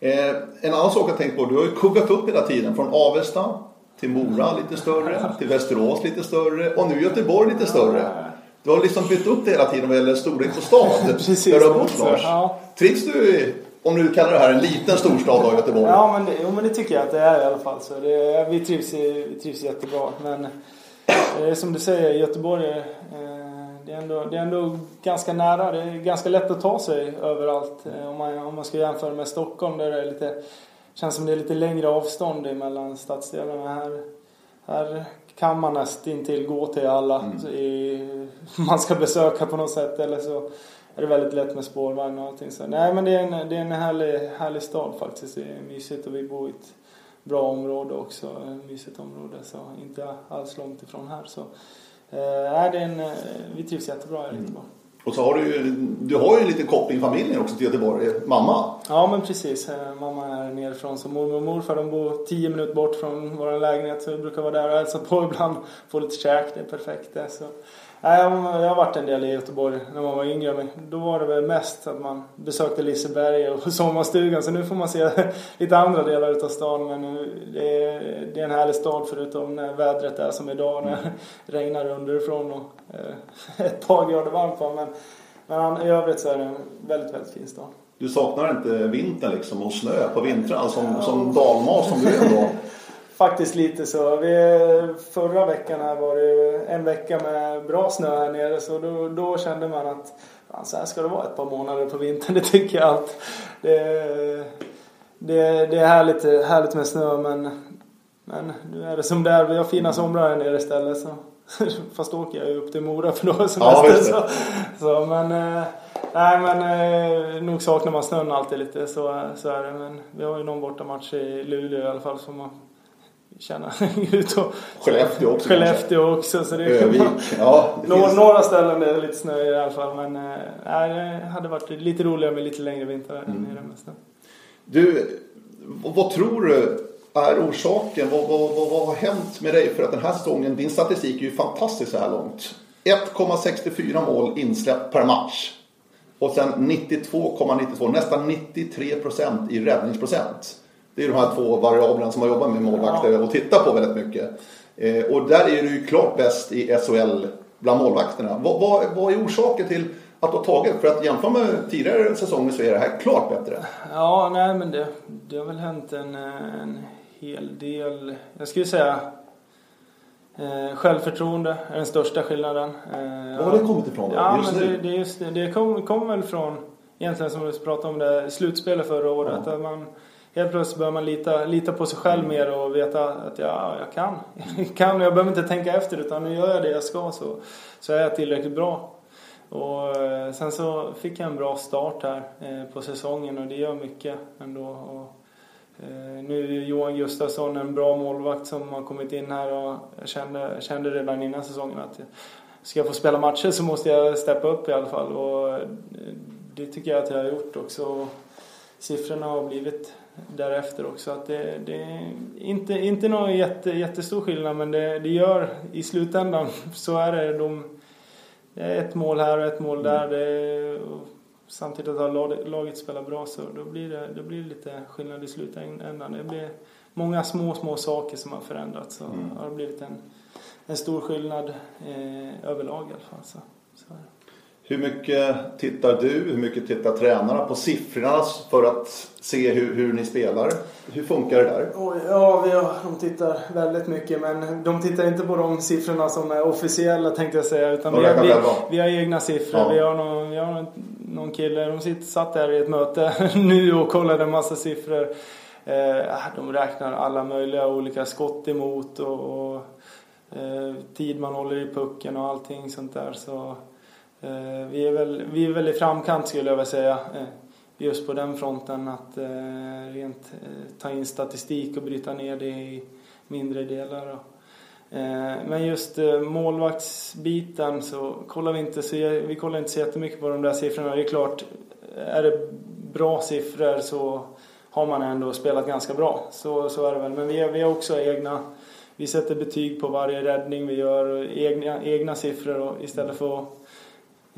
Eh, en annan sak jag tänkt på, du har ju kuggat upp hela tiden från Avesta till Mora lite större, till Västerås lite större och nu Göteborg lite större. Du har liksom bytt upp det hela tiden vad gäller storlek på stad. Precis, där du har bott Lars. Ja. Trivs du om du kallar det här en liten storstad av Göteborg? Ja, men det, jo, men det tycker jag att det är i alla fall. Så det, vi, trivs, vi trivs jättebra. Men är som du säger, Göteborg eh, det är, ändå, det är ändå ganska nära. Det är ganska lätt att ta sig överallt. Eh, om man, om man ska jämföra med Stockholm där det är lite, känns som det är lite längre avstånd mellan stadsdelarna. Här, här kan man nästintill gå till alla mm. i, man ska besöka på något sätt. Eller så är det väldigt lätt med spårvagn och allting. Så, nej men det är en, det är en härlig, härlig stad faktiskt. Det är mysigt och vi bor i ett bra område också. Ett mysigt område så inte alls långt ifrån här. Så, eh, det är en, eh, vi trivs jättebra i Göteborg. Mm. Och så har du ju, du har ju en liten koppling i familjen också till Göteborg. Mamma. Ja men precis. Eh, mamma är nerifrån. Så mormor och morfar de bor tio minuter bort från vår lägenhet. Så vi brukar vara där och hälsa på ibland. Få lite käk. Det är perfekt det. Så. Nej, jag har varit en del i Göteborg när man var yngre. Men då var det väl mest att man besökte Liseberg och sommarstugan. Så nu får man se lite andra delar utav stan. Men det är, det är en härlig stad förutom när vädret är som idag. När det regnar underifrån och eh, ett par grader varmt. Men, men i övrigt så är det en väldigt, väldigt fin stad. Du saknar inte vintern liksom och snö på vintrarna som, ja. som dalmas som du är ändå? Faktiskt lite så. Vi, förra veckan här var det en vecka med bra snö här nere så då, då kände man att fan, så här ska det vara ett par månader på vintern. Det tycker jag allt. Det, det, det är härligt, härligt med snö men, men nu är det som det är. Vi har fina somrar här nere istället. Så. Fast då åker jag ju upp till Mora för då är semester. Ja, så, så, men, eh, nej, men eh, nog saknar man snön alltid lite. Så, så är det. Men vi har ju någon bortamatch i Luleå i alla fall som man känna ut. Och, Skellefteå också Skellefteå också. Så det Övik. Ja, det några, några ställen där det är lite snö i alla fall. Men äh, det hade varit lite roligare med lite längre vinter mm. i Du, vad tror du är orsaken? Vad, vad, vad, vad, har hänt med dig för att den här säsongen, din statistik är ju fantastisk så här långt. 1,64 mål insläppt per match. Och sen 92,92, nästan 93 procent i räddningsprocent. Det är de här två variablerna som man jobbar med målvakter ja. och tittar på väldigt mycket. Eh, och där är du ju klart bäst i SHL bland målvakterna. Vad, vad, vad är orsaken till att du har tagit? För att jämföra med tidigare säsonger så är det här klart bättre. Ja, nej men det, det har väl hänt en, en hel del. Jag skulle säga eh, självförtroende är den största skillnaden. Eh, Var har det kommit ifrån då? Ja, just men det, det, just det, kommer kom väl från egentligen som vi pratade om det slutspelet förra året. Ja. Att man, helt plötsligt börjar man lita, lita på sig själv mer och veta att ja, jag kan. Jag kan jag behöver inte tänka efter utan nu gör jag det jag ska så, så är jag tillräckligt bra. Och eh, sen så fick jag en bra start här eh, på säsongen och det gör mycket ändå. Och, eh, nu är Johan Gustafsson en bra målvakt som har kommit in här och jag kände, kände redan innan säsongen att ska jag få spela matcher så måste jag steppa upp i alla fall och det tycker jag att jag har gjort också. Siffrorna har blivit därefter också. Att det, det är inte, inte någon jätte, jättestor skillnad men det, det gör i slutändan så är det de ett mål här och ett mål där. Det, samtidigt att laget, laget spelar bra så då blir det, då blir det lite skillnad i slutändan. Det blir många små, små saker som har förändrats. Så mm. har det blivit en, en stor skillnad eh, överlag i alla fall. Så hur mycket tittar du, hur mycket tittar tränarna på siffrorna för att se hur, hur ni spelar? Hur funkar det där? Ja, vi har, de tittar väldigt mycket men de tittar inte på de siffrorna som är officiella tänkte jag säga. Utan vi, vi, vi, har egna siffror. Ja. Vi har, någon, vi har någon kille, de sitter, satt här i ett möte nu och kollade en massa siffror. Eh, de räknar alla möjliga olika skott emot och, och eh, tid man håller i pucken och allting sånt där. Så Eh, vi är, väl, vi är väl i framkant skulle jag vilja säga. Eh, just på den fronten att eh, rent ta in statistik och bryta ner det i mindre delar. Men just målvaktsbiten så kollar vi inte så, vi kollar inte så jättemycket på de där siffrorna. Det är klart, är det bra siffror så har man ändå spelat ganska bra. Så, så är det väl. Men vi, vi har också egna, vi sätter betyg på varje räddning vi gör, egna, egna siffror istället för att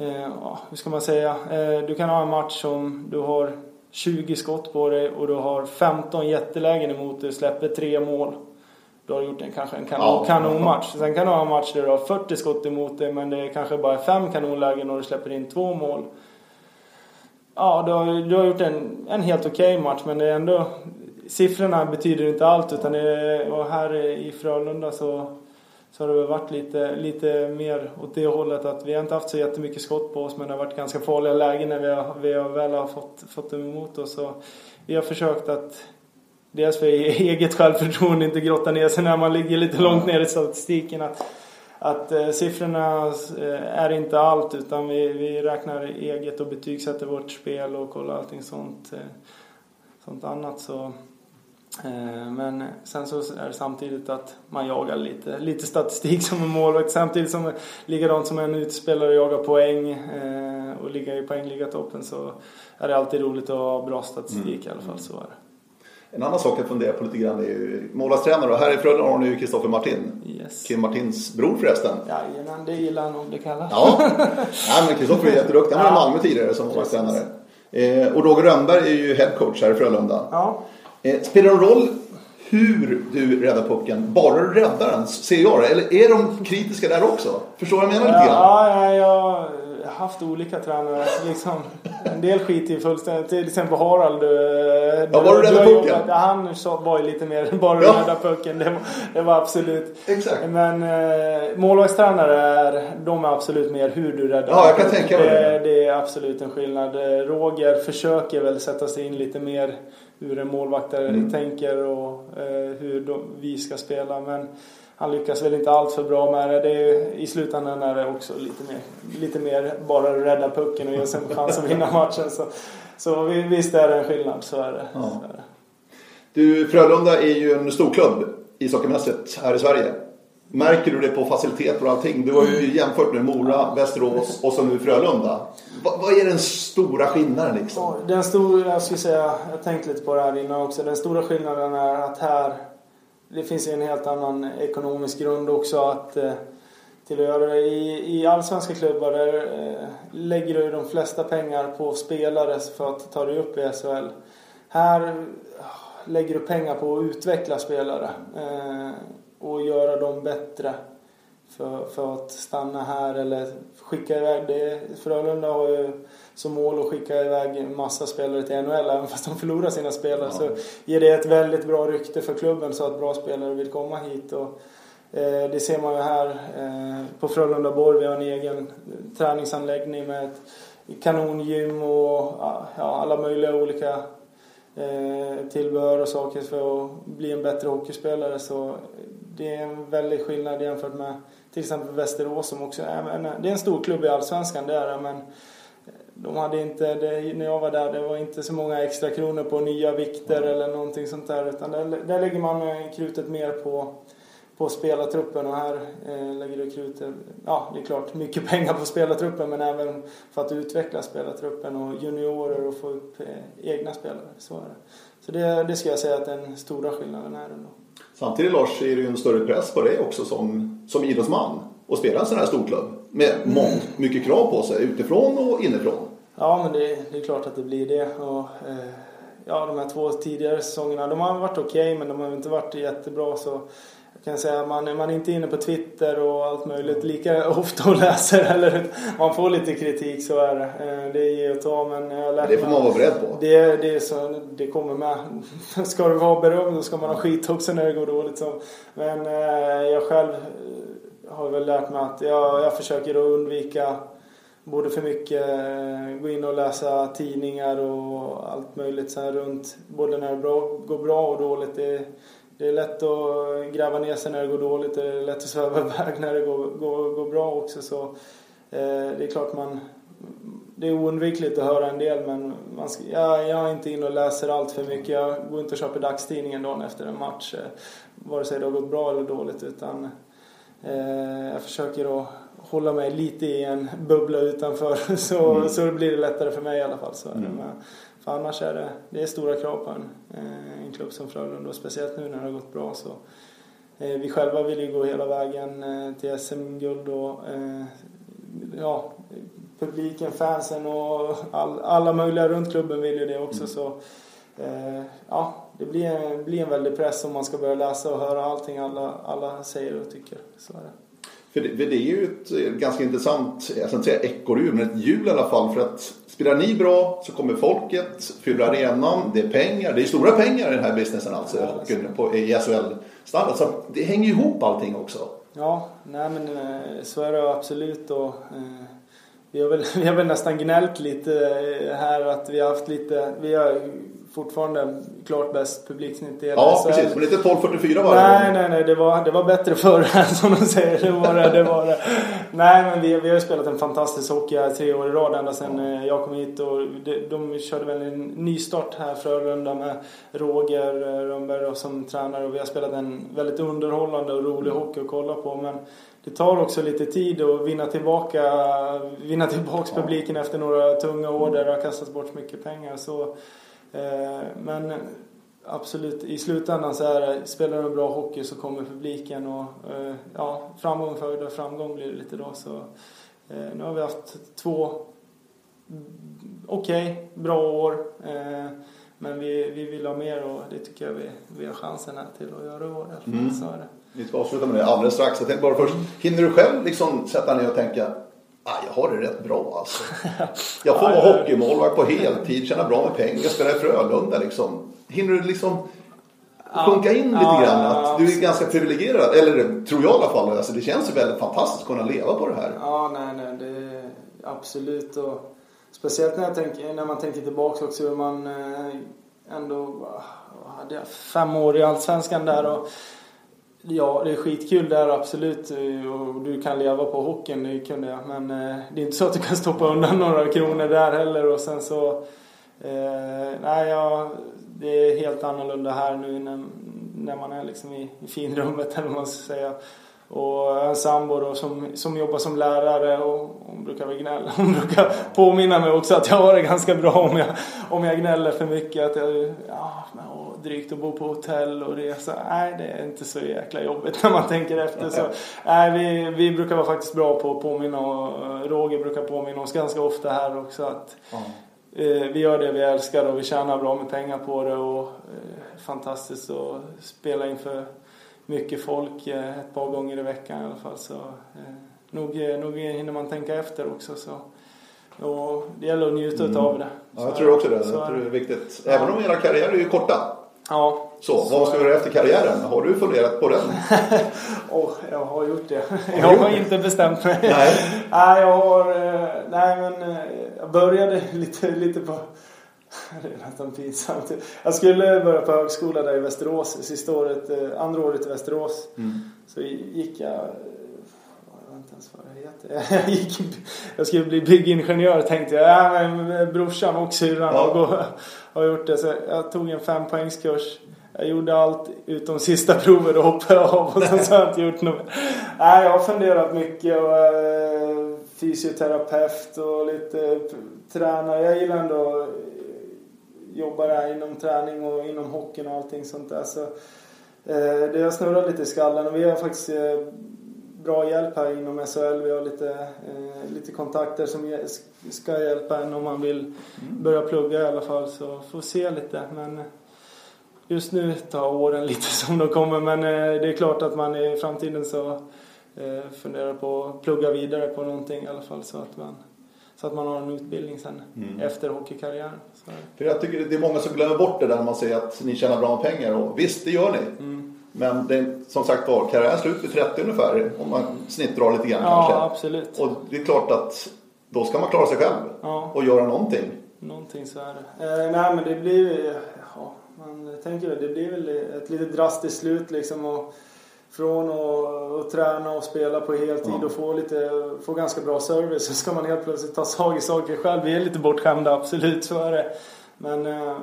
ja, hur ska man säga, eh, du kan ha en match som du har 20 skott på dig och du har 15 jättelägen emot dig och släpper tre mål. Du har gjort en, kanske en kanon, ja, kanonmatch. Sen kan du ha en match där du har 40 skott emot dig men det är kanske bara fem kanonlägen och du släpper in två mål. Ja, du har, du har gjort en, en helt okej okay match men det är ändå Siffrorna betyder inte allt utan det är, och här i Frölunda så så har det varit lite, lite mer åt det hållet att vi har inte haft så jättemycket skott på oss men det har varit ganska farliga lägen när vi, har, vi har väl har fått, fått dem emot oss. Så vi har försökt att dels för e-, eget självförtroende inte grotta ner sig när man ligger lite långt ner i statistiken. Att, att eh, siffrorna eh, är inte allt utan vi, vi räknar eget och betygsätter vårt spel och kollar allting sånt, eh, sånt annat. Så, men sen så är det samtidigt att man jagar lite, lite statistik som en målvakt samtidigt som likadant som en utspelare jagar poäng eh, och ligga i poängliggatoppen så är det alltid roligt att ha bra statistik mm. i alla fall. Så är det. En annan sak jag funderar på lite grann är ju målvaktstränare. Här i Frölunda har ni ju Kristoffer Martin. Yes. Kim Martins bror förresten. Jajamän, det gillar han om det kallas. Ja, Nej, men Kristoffer är jätteduktig. Han var i Malmö tidigare som målvaktstränare. Eh, och Roger Rönnberg är ju headcoach här i Frölunda. Ja. Eh, spelar det roll hur du räddar pucken? Bara du räddar den, ser jag det. Eller är de kritiska där också? Förstår du vad jag menar lite grann? Ja, jag, haft olika tränare. Liksom, en del skiter ju fullständigt. Till exempel Harald. Du, eh, ja, var du rädda pucken? Han var ju lite mer bara ja. rädda pucken. Det var, det var absolut. Exakt. Men eh, målvaktstränare är, de är absolut mer hur du räddar Ja, jag kan tänka mig det. Det är absolut en skillnad. Eh, Roger försöker väl sätta sig in lite mer hur en målvakt mm. tänker och eh, hur de, vi ska spela. Men han lyckas väl inte allt för bra med det. det är, I slutändan är det också lite mer, lite mer bara rädda pucken och ge sig en chans att vinna matchen. Så, så visst är det en skillnad, så är det. Ja. Så är det. Du, Frölunda är ju en storklubb ishockeymässigt här i Sverige. Märker du det på faciliteter och allting? Du har ju jämfört med Mora, Västerås och så nu Frölunda. Vad, vad är den stora skillnaden liksom? Den stora, jag skulle säga, jag tänkte lite på det här innan också. Den stora skillnaden är att här det finns en helt annan ekonomisk grund också att eh, till att göra det. I, i allsvenska klubbar där eh, lägger du de flesta pengar på spelare för att ta dig upp i SHL. Här eh, lägger du pengar på att utveckla spelare eh, och göra dem bättre för, för att stanna här eller skicka iväg det. Frölunda har ju som mål att skicka iväg massa spelare till NHL även fast de förlorar sina spelare. Ja. Så ger det ett väldigt bra rykte för klubben så att bra spelare vill komma hit. Och, eh, det ser man ju här eh, på Frölunda Borg. Vi har en egen träningsanläggning med ett kanongym och ja, alla möjliga olika eh, tillbehör och saker för att bli en bättre hockeyspelare. Så det är en väldig skillnad jämfört med till exempel Västerås som också är, det är en stor klubb i Allsvenskan, det är det, men de hade inte, det, när jag var där, det var inte så många extra kronor på nya vikter eller någonting sånt där. Utan där, där lägger man krutet mer på, på spelartruppen och här eh, lägger du krutet, ja det är klart mycket pengar på spelartruppen men även för att utveckla spelartruppen och juniorer och få upp eh, egna spelare. Så är det. Så det, det ska jag säga att den stora skillnaden är ändå. Samtidigt Lars är det ju en större press på dig också som, som idrottsman och spela en sån här storklubb med mångt, mycket krav på sig utifrån och inifrån. Ja, men det, det är klart att det blir det. Och, eh, ja, de här två tidigare säsongerna, de har varit okej okay, men de har inte varit jättebra. Så jag kan säga att man, man är inte inne på Twitter och allt möjligt lika ofta och läser. Eller, man får lite kritik, så är det. Eh, det är ge och ta. Men jag det får man vara beredd på. Det, det, är så, det kommer med. Ska det vara beröm då ska man ha skit också när det går dåligt. Så. Men eh, jag själv har väl lärt mig att jag, jag försöker att undvika både för mycket eh, gå in och läsa tidningar och allt möjligt så här runt. Både när det går bra och dåligt. Det, det är lätt att gräva ner sig när det går dåligt. Det är lätt att sväva iväg när det går, går, går bra också. Så, eh, det är klart man... Det är oundvikligt att höra en del men man ska, jag, jag är inte inne och läser allt för mycket. Jag går inte och köper dagstidningen dagen efter en match. Eh, vare sig det har gått bra eller dåligt utan eh, jag försöker att hålla mig lite i en bubbla utanför så, mm. så blir det lättare för mig i alla fall. Så mm. För annars är det, det är stora krav på en, eh, en klubb som Frölunda och speciellt nu när det har gått bra. Så, eh, vi själva vill ju gå hela vägen eh, till SM-guld och ja, publiken, fansen och all, alla möjliga runt klubben vill ju det också. Mm. Så, ja, det blir en, blir en väldig press om man ska börja läsa och höra allting alla, alla säger och tycker. Så är det. För det, för det är ju ett ganska intressant, jag ska inte säga ekorrhjul, men ett hjul i alla fall. För att spelar ni bra så kommer folket, fyller arenan, det är pengar. Det är stora pengar i den här businessen alltså, ja, på, i SHL-standard. Så det hänger ihop allting också. Ja, nej men eh, så är det absolut. Och, eh, vi, har väl, vi har väl nästan gnällt lite här att vi har haft lite, vi har fortfarande klart bäst publiksnitt i Ja, precis. Men inte 12.44 varje Nej, gång. nej, nej. Det var, det var bättre förr, som de säger. Det var det. det, var det. Nej, men vi, vi har ju spelat en fantastisk hockey här tre år i rad ända sedan eh, jag kom hit. Och de, de körde väl en nystart här Frölunda med Roger eh, Rönnberg som tränare. Och vi har spelat en väldigt underhållande och rolig hockey att kolla på. Men det tar också lite tid att vinna tillbaka, vinna tillbaks publiken efter några tunga år där det har kastats bort mycket pengar. Så, men absolut, i slutändan så är det, spelar de bra hockey så kommer publiken och eh, ja, framgång föder framgång blir det lite då. Så, eh, nu har vi haft två okej, okay, bra år. Eh, men vi, vi vill ha mer och det tycker jag vi, vi har chansen här till att göra i år i alla fall. Mm. Så är det. Vi ska avsluta med det alldeles strax. Jag tänkte bara först, hinner du själv liksom sätta ner och tänka Ah, jag har det rätt bra alltså. Jag får vara hockeymålvakt på heltid, tjäna bra med pengar, spela i Frölunda liksom. Hinner du liksom sjunka in lite ja, grann? Att du är ganska privilegierad, eller tror jag i alla fall. Alltså, det känns ju väldigt fantastiskt att kunna leva på det här. Ja, nej, nej, det absolut. Och speciellt när, jag tänker, när man tänker tillbaka också hur man eh, ändå hade fem år i Allsvenskan där. Och, Ja, det är skitkul där absolut. Eh, och du kan leva på hockeyn, det kunde jag. Men eh, det är inte så att du kan stoppa undan några kronor där heller. Och sen så... Eh, nej, ja, det är helt annorlunda här nu när, när man är liksom i, i finrummet eller vad man ska säga. Och en sambo då som, som jobbar som lärare och hon brukar väl gnälla. Hon brukar påminna mig också att jag har det ganska bra om jag, om jag gnäller för mycket. Att jag, ja, drygt att bo på hotell och resa. Nej, det är inte så jäkla jobbigt när man tänker efter. Så, nej, vi, vi brukar vara faktiskt bra på att påminna och Roger brukar påminna oss ganska ofta här också att mm. eh, vi gör det vi älskar och vi tjänar bra med pengar på det och eh, fantastiskt att spela inför mycket folk eh, ett par gånger i veckan i alla fall. Så, eh, nog, eh, nog hinner man tänka efter också. Så. Och det gäller att njuta mm. av det. Ja, jag tror också det. Så jag tror det är viktigt. Även om era karriärer är ju korta. Ja. Så, så, vad ska du göra efter karriären? Har du funderat på den? oh, jag har gjort det. Har jag har inte bestämt mig. Nej. nej, jag har... Nej, men jag började lite, lite på... Det är nästan pinsamt. Jag skulle börja på högskola där i Västerås. Sista året, eh, andra året i Västerås. Mm. Så gick jag inte ens vad det heter. Jag, gick, jag skulle bli byggingenjör tänkte jag. Ja, men brorsan och syrran ja. har, gjort det. Så jag tog en fempoängskurs. Jag gjorde allt utom sista provet och hoppade av och sen så har jag inte gjort något Nej, jag har funderat mycket och äh, fysioterapeut och lite tränare. Jag gillar ändå att jobba där inom träning och inom hockeyn och allting sånt där. Så, äh, det har snurrat lite i skallen och vi har faktiskt äh, bra hjälp här inom SHL. Vi har lite, eh, lite kontakter som ska hjälpa en om man vill mm. börja plugga i alla fall. Så får se lite. Men just nu tar åren lite som de kommer. Men eh, det är klart att man i framtiden så eh, funderar på att plugga vidare på någonting i alla fall. Så att man, så att man har en utbildning sen mm. efter hockeykarriären. Så. För jag tycker det är många som glömmer bort det där när man säger att ni tjänar bra med pengar. Och visst, det gör ni. Mm. Men det är, som sagt var, karriären slut vid 30 ungefär. Om man snittdrar lite grann ja, kanske. absolut. Och det är klart att då ska man klara sig själv. Ja. Och göra någonting. Någonting så är det. Eh, nej men det blir ja, man tänker det blir väl ett lite drastiskt slut liksom. Och från att träna och spela på heltid ja. och få, lite, få ganska bra service så ska man helt plötsligt ta tag i saker själv. Vi är lite bortskämda, absolut så är det. Men eh,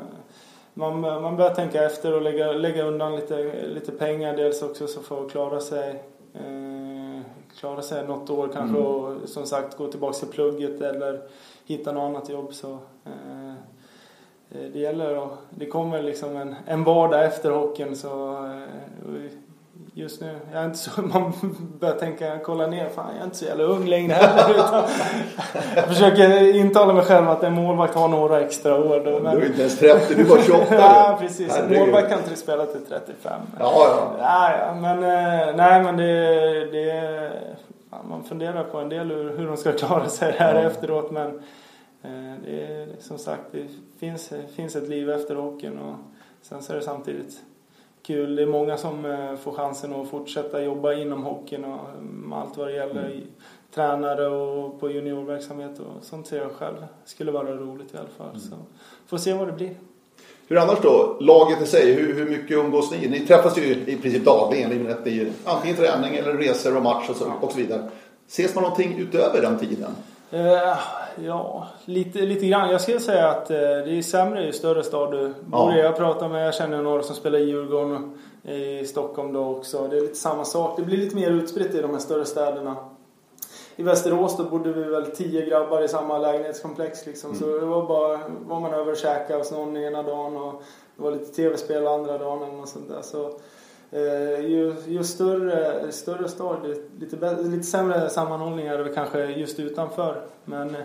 man, man börjar tänka efter och lägga, lägga undan lite, lite pengar dels också så för att klara sig eh, klara sig något år kanske mm. och som sagt gå tillbaka till plugget eller hitta något annat jobb så eh, eh det gäller att det kommer liksom en, en vardag efter hockeyn så eh, just nu. Jag är inte så, man börjar tänka, kolla ner, fan jag är inte så jävla ung längre heller. Jag försöker intala mig själv att en målvakt har några extra år. Då, men... Du är inte ens 30, du är bara 28 Ja precis, en målvakt kan inte spela till 35. Ja, ja. ja, ja men eh, nej men det, det man funderar på en del hur, hur de ska klara sig här ja. efteråt men eh, det är som sagt det finns, finns ett liv efter hockeyn och sen så är det samtidigt kul. Det är många som eh, får chansen att fortsätta jobba inom hockeyn och med allt vad det gäller. Mm. Tränare och på juniorverksamhet och sånt ser jag själv. skulle vara roligt i alla fall. Mm. Så får se vad det blir. Hur annars då? Laget i sig, hur, hur mycket umgås ni? Ni träffas ju i princip dagligen i, i antingen träning eller resor och match och så, och så vidare. Ses man någonting utöver den tiden? Uh, ja, lite, lite grann. Jag skulle säga att uh, det är sämre ju större stad du bor i. Jag pratar med, jag känner några som spelar i Djurgården i Stockholm då också. Det är lite samma sak. Det blir lite mer utspritt i de här större städerna. I Västerås då bodde vi väl tio grabbar i samma lägenhetskomplex liksom. Mm. Så det var bara, var man över och käkade hos någon ena dagen och det var lite tv-spel andra dagen något sånt där. Så, eh, ju, ju större, större stad, lite, lite sämre sammanhållning är det kanske just utanför. Men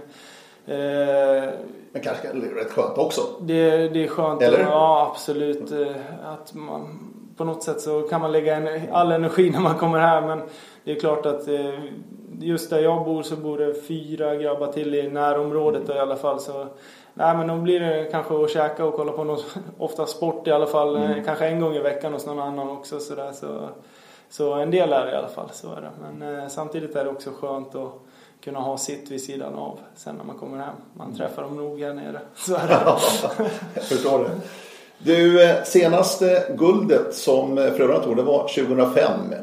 Eh, men kanske rätt skönt också? Det, det är skönt. Eller? Ja, absolut. Eh, att man, på något sätt så kan man lägga en, all energi när man kommer här. Men det är klart att eh, just där jag bor så bor det fyra grabbar till i närområdet då, i alla fall. Så, nej, men då blir det kanske att käka och kolla på något, ofta sport i alla fall. Mm. Kanske en gång i veckan hos någon annan också. Så, där, så, så en del är det i alla fall. Så är det. Men eh, samtidigt är det också skönt att kunna ha sitt vid sidan av sen när man kommer hem. Man mm. träffar dem nog här nere. Så är det. Jag förstår det. Du, eh, senaste guldet som eh, Frölunda tog det var 2005.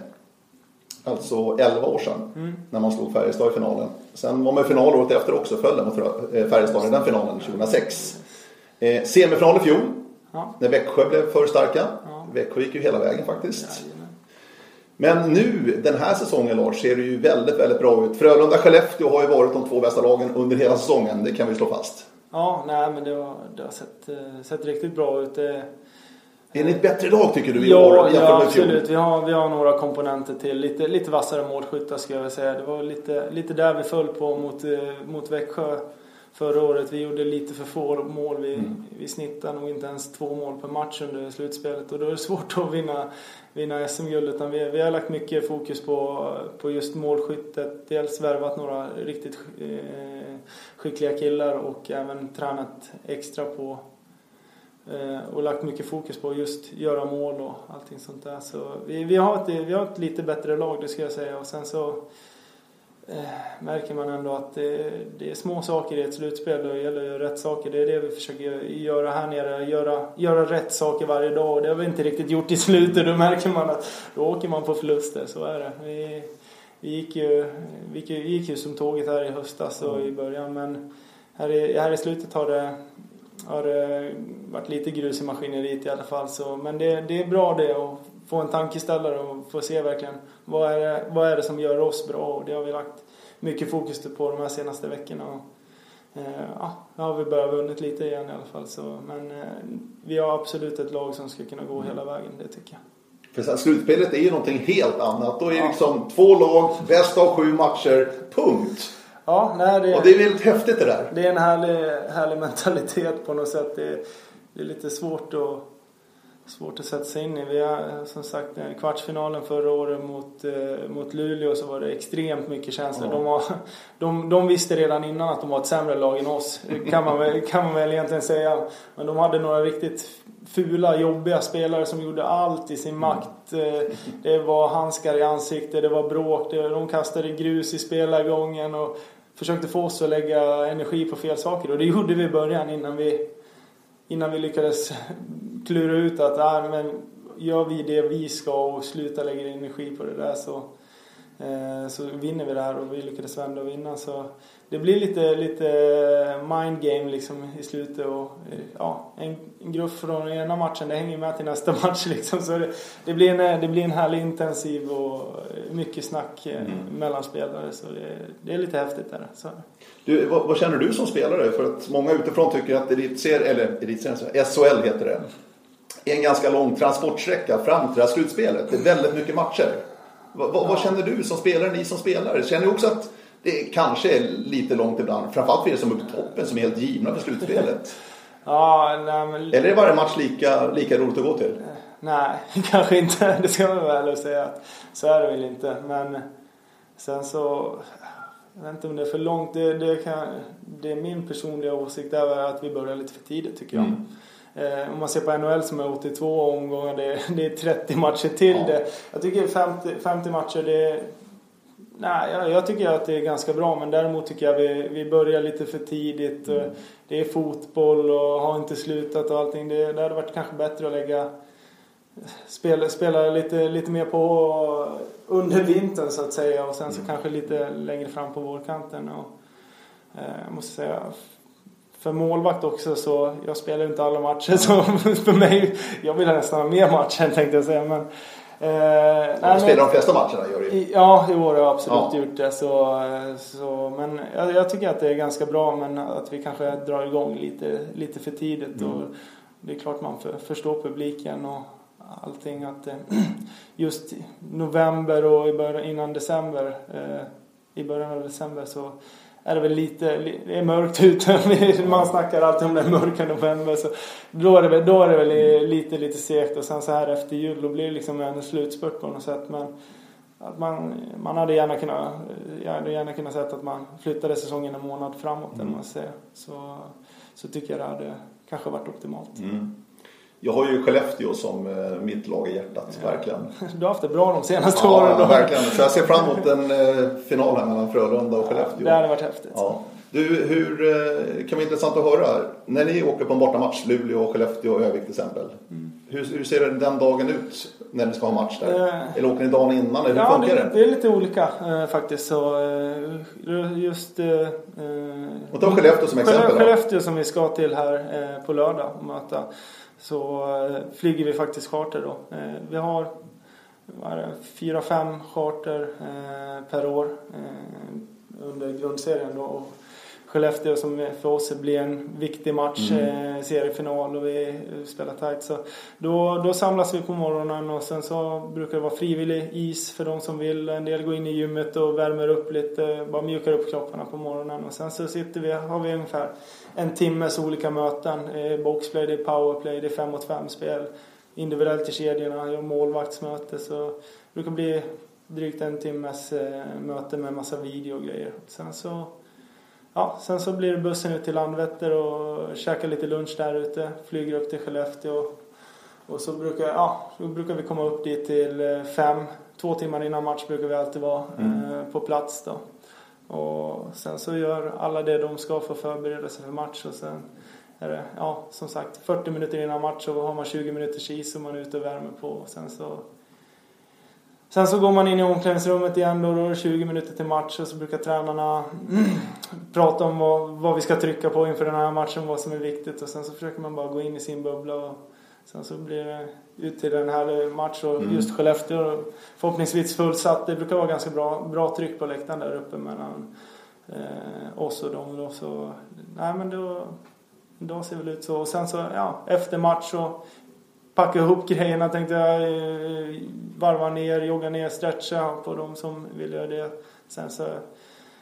Alltså 11 år sedan mm. när man slog Färjestad i finalen. Sen var man i final året efter också, föll mot eh, Färjestad i den finalen 2006. Eh, semifinal i fjol ja. när Växjö blev för starka. Ja. Växjö gick ju hela vägen faktiskt. Ja, men nu, den här säsongen Lars, ser det ju väldigt, väldigt bra ut. Frölunda-Skellefteå har ju varit de två bästa lagen under hela säsongen, det kan vi slå fast. Ja, nej men det har, det har sett, eh, sett riktigt bra ut. Det, är ni ett bättre lag tycker du i ja, år ja, absolut. Vi har, vi har några komponenter till. Lite, lite vassare målskyttar ska jag säga. Det var lite, lite där vi föll på mot, eh, mot Växjö förra året. Vi gjorde lite för få mål. Vi, mm. vi snittade nog inte ens två mål per match under slutspelet. Och då är det svårt att vinna, vinna SM-guld. Utan vi, vi har lagt mycket fokus på, på just målskyttet. Dels värvat några riktigt eh, skickliga killar och även tränat extra på Eh, och lagt mycket fokus på just göra mål och allting sånt där. Så vi, vi, har, ett, vi har ett lite bättre lag, det ska jag säga. Och sen så eh, märker man ändå att det, det, är små saker i ett slutspel och det gäller rätt saker. Det är det vi försöker göra här nere. Göra, göra rätt saker varje dag och det har vi inte riktigt gjort i slutet. Då märker man att då åker man på förluster, så är det. Vi, vi, gick, ju, vi gick ju som tåget här i höstas och i början men här i, här i slutet har det har det varit lite grus i maskineriet i alla fall. Så, men det, det är bra det att få en tankeställare och få se verkligen vad är, det, vad är det som gör oss bra. Och det har vi lagt mycket fokus på de här senaste veckorna. Och, eh, ja, nu har vi börjat vunnit lite igen i alla fall. Så, men eh, vi har absolut ett lag som ska kunna gå hela vägen, det tycker jag. För sen, slutspelet är ju någonting helt annat. Då är det ja. liksom två lag, bäst av sju matcher, punkt. Ja, nej, det, och det är väldigt häftigt det där. Det är en härlig, härlig mentalitet på något sätt. Det, det är lite svårt att, svårt att sätta sig in i. Vi har som sagt kvartsfinalen förra året mot, eh, mot Luleå så var det extremt mycket känslor. Ja. De, var, de, de visste redan innan att de var ett sämre lag än oss. Kan man, kan man väl egentligen säga. Men de hade några riktigt fula, jobbiga spelare som gjorde allt i sin makt. Eh, det var handskar i ansiktet, det var bråk, de kastade grus i spelargången och försökte få oss att lägga energi på fel saker. Och det gjorde vi i början innan vi, innan vi lyckades klura ut att ah, men gör vi det vi ska och slutar lägga energi på det där så, så vinner vi det här och vi lyckades vända och vinna. Så det blir lite, lite mind game liksom i slutet och ja, en, en grupp från ena matchen det hänger med till nästa match liksom. Så det, det, blir, en, det blir en härlig intensiv och mycket snack eh, mm. mellan spelare så det, det, är lite häftigt där. Så. Du, vad, vad, känner du som spelare? För att många utifrån tycker att elitserien, eller elitserien, SHL heter det, är en ganska lång transportsträcka fram till det här slutspelet. Det är väldigt mycket matcher. Vad, ja. vad känner du som spelare, ni som spelare? Känner du också att det kanske är lite långt ibland. Framförallt för er som är på toppen som är helt givna för slutspelet. ja, nej, men... Eller är varje match lika, lika roligt att gå till? Nej, kanske inte. Det ska man väl säga att så är det väl inte. Men sen så, jag vet inte om det är för långt. Det, det, kan, det är min personliga åsikt är att vi börjar lite för tidigt tycker jag. Mm. Eh, om man ser på NHL som är 82 omgångar, det, det är 30 matcher till ja. det. Jag tycker 50, 50 matcher, det Nej, jag, jag, tycker att det är ganska bra men däremot tycker jag vi, vi börjar lite för tidigt. Mm. Det är fotboll och har inte slutat och allting. Det, det hade varit kanske bättre att lägga spela, spela lite, lite mer på under vintern så att säga och sen så mm. kanske lite längre fram på vårkanten. Och, eh, jag måste säga för målvakt också så jag spelar inte alla matcher så för mig, jag vill nästan ha mer matcher tänkte jag säga men Eh, du spelar de flesta matcherna gör du Ja, i år har jag absolut ja. gjort det. Så, så, men jag, jag, tycker att det är ganska bra men att vi kanske drar igång lite, lite för tidigt. Mm. Och det är klart man för, förstår publiken och allting att eh, just november och i början, innan december eh, i början av december så är det väl lite, det är mörkt ute. Man snackar alltid om den mörka november. Så då är det väl, då är det väl lite, lite segt och sen så här efter jul då blir det liksom en slutspurt på något sätt. Men att man, man hade gärna kunnat, jag hade gärna kunnat sett att man flyttade säsongen en månad framåt mm. man säger. Så, så tycker jag det hade kanske varit optimalt. Mm. Jag har ju Skellefteå som eh, mitt lag i hjärtat, ja. verkligen. Du har haft det bra de senaste ja, åren. Ja, verkligen. Så jag ser fram emot en eh, final här mellan Frölunda och Skellefteå. Det hade varit häftigt. Ja. Du, hur, eh, kan vara intressant att höra. När ni åker på en bortamatch, Luleå, Skellefteå och Övik till exempel. Mm. Hur, hur, ser den dagen ut när ni ska ha match där? Uh, eller åker ni dagen innan? Eller hur ja, funkar det? Det är lite olika uh, faktiskt. Så, just... Uh, och ta Skellefteå som exempel då. Skellefteå som vi ska till här på lördag och möta så eh, flyger vi faktiskt charter då. Eh, vi har fyra, fem charter eh, per år under grundserien då. Och Skellefteå som för oss blir en viktig match, mm. seriefinal och vi spelar tight. Så då, då samlas vi på morgonen och sen så brukar det vara frivillig is för de som vill. En del går in i gymmet och värmer upp lite, bara mjukar upp kropparna på morgonen. Och sen så sitter vi, har vi ungefär en timmes olika möten. Eh, boxplay, det är powerplay, det är fem mot fem spel. Individuellt i kedjorna, jag målvaktsmöte. Så det brukar bli drygt en timmes eh, möte med massa video och grejer. Sen så, ja, sen så blir det bussen ut till Landvetter och käka lite lunch där ute. Flyger upp till Skellefteå. Och så brukar, ja, så brukar vi komma upp dit till eh, fem. Två timmar innan match brukar vi alltid vara mm. eh, på plats då. Och sen så gör alla det de ska för att förbereda sig för match och sen är det, ja som sagt 40 minuter innan match så har man 20 minuters is och man är ute och värmer på och sen så Sen så går man in i omklädningsrummet igen då, då är det 20 minuter till match och så brukar tränarna prata om vad, vad vi ska trycka på inför den här matchen, vad som är viktigt och sen så försöker man bara gå in i sin bubbla och sen så blir det ut till en härlig match och mm. just Skellefteå förhoppningsvis fullsatt. Det brukar vara ganska bra, bra tryck på läktaren där uppe mellan eh, oss och dem. Då, så, nej men då, då ser väl ut så. Och sen så, ja, efter match så packa ihop grejerna tänkte jag. Eh, varva ner, jogga ner, stretcha på de som vill göra det. Sen så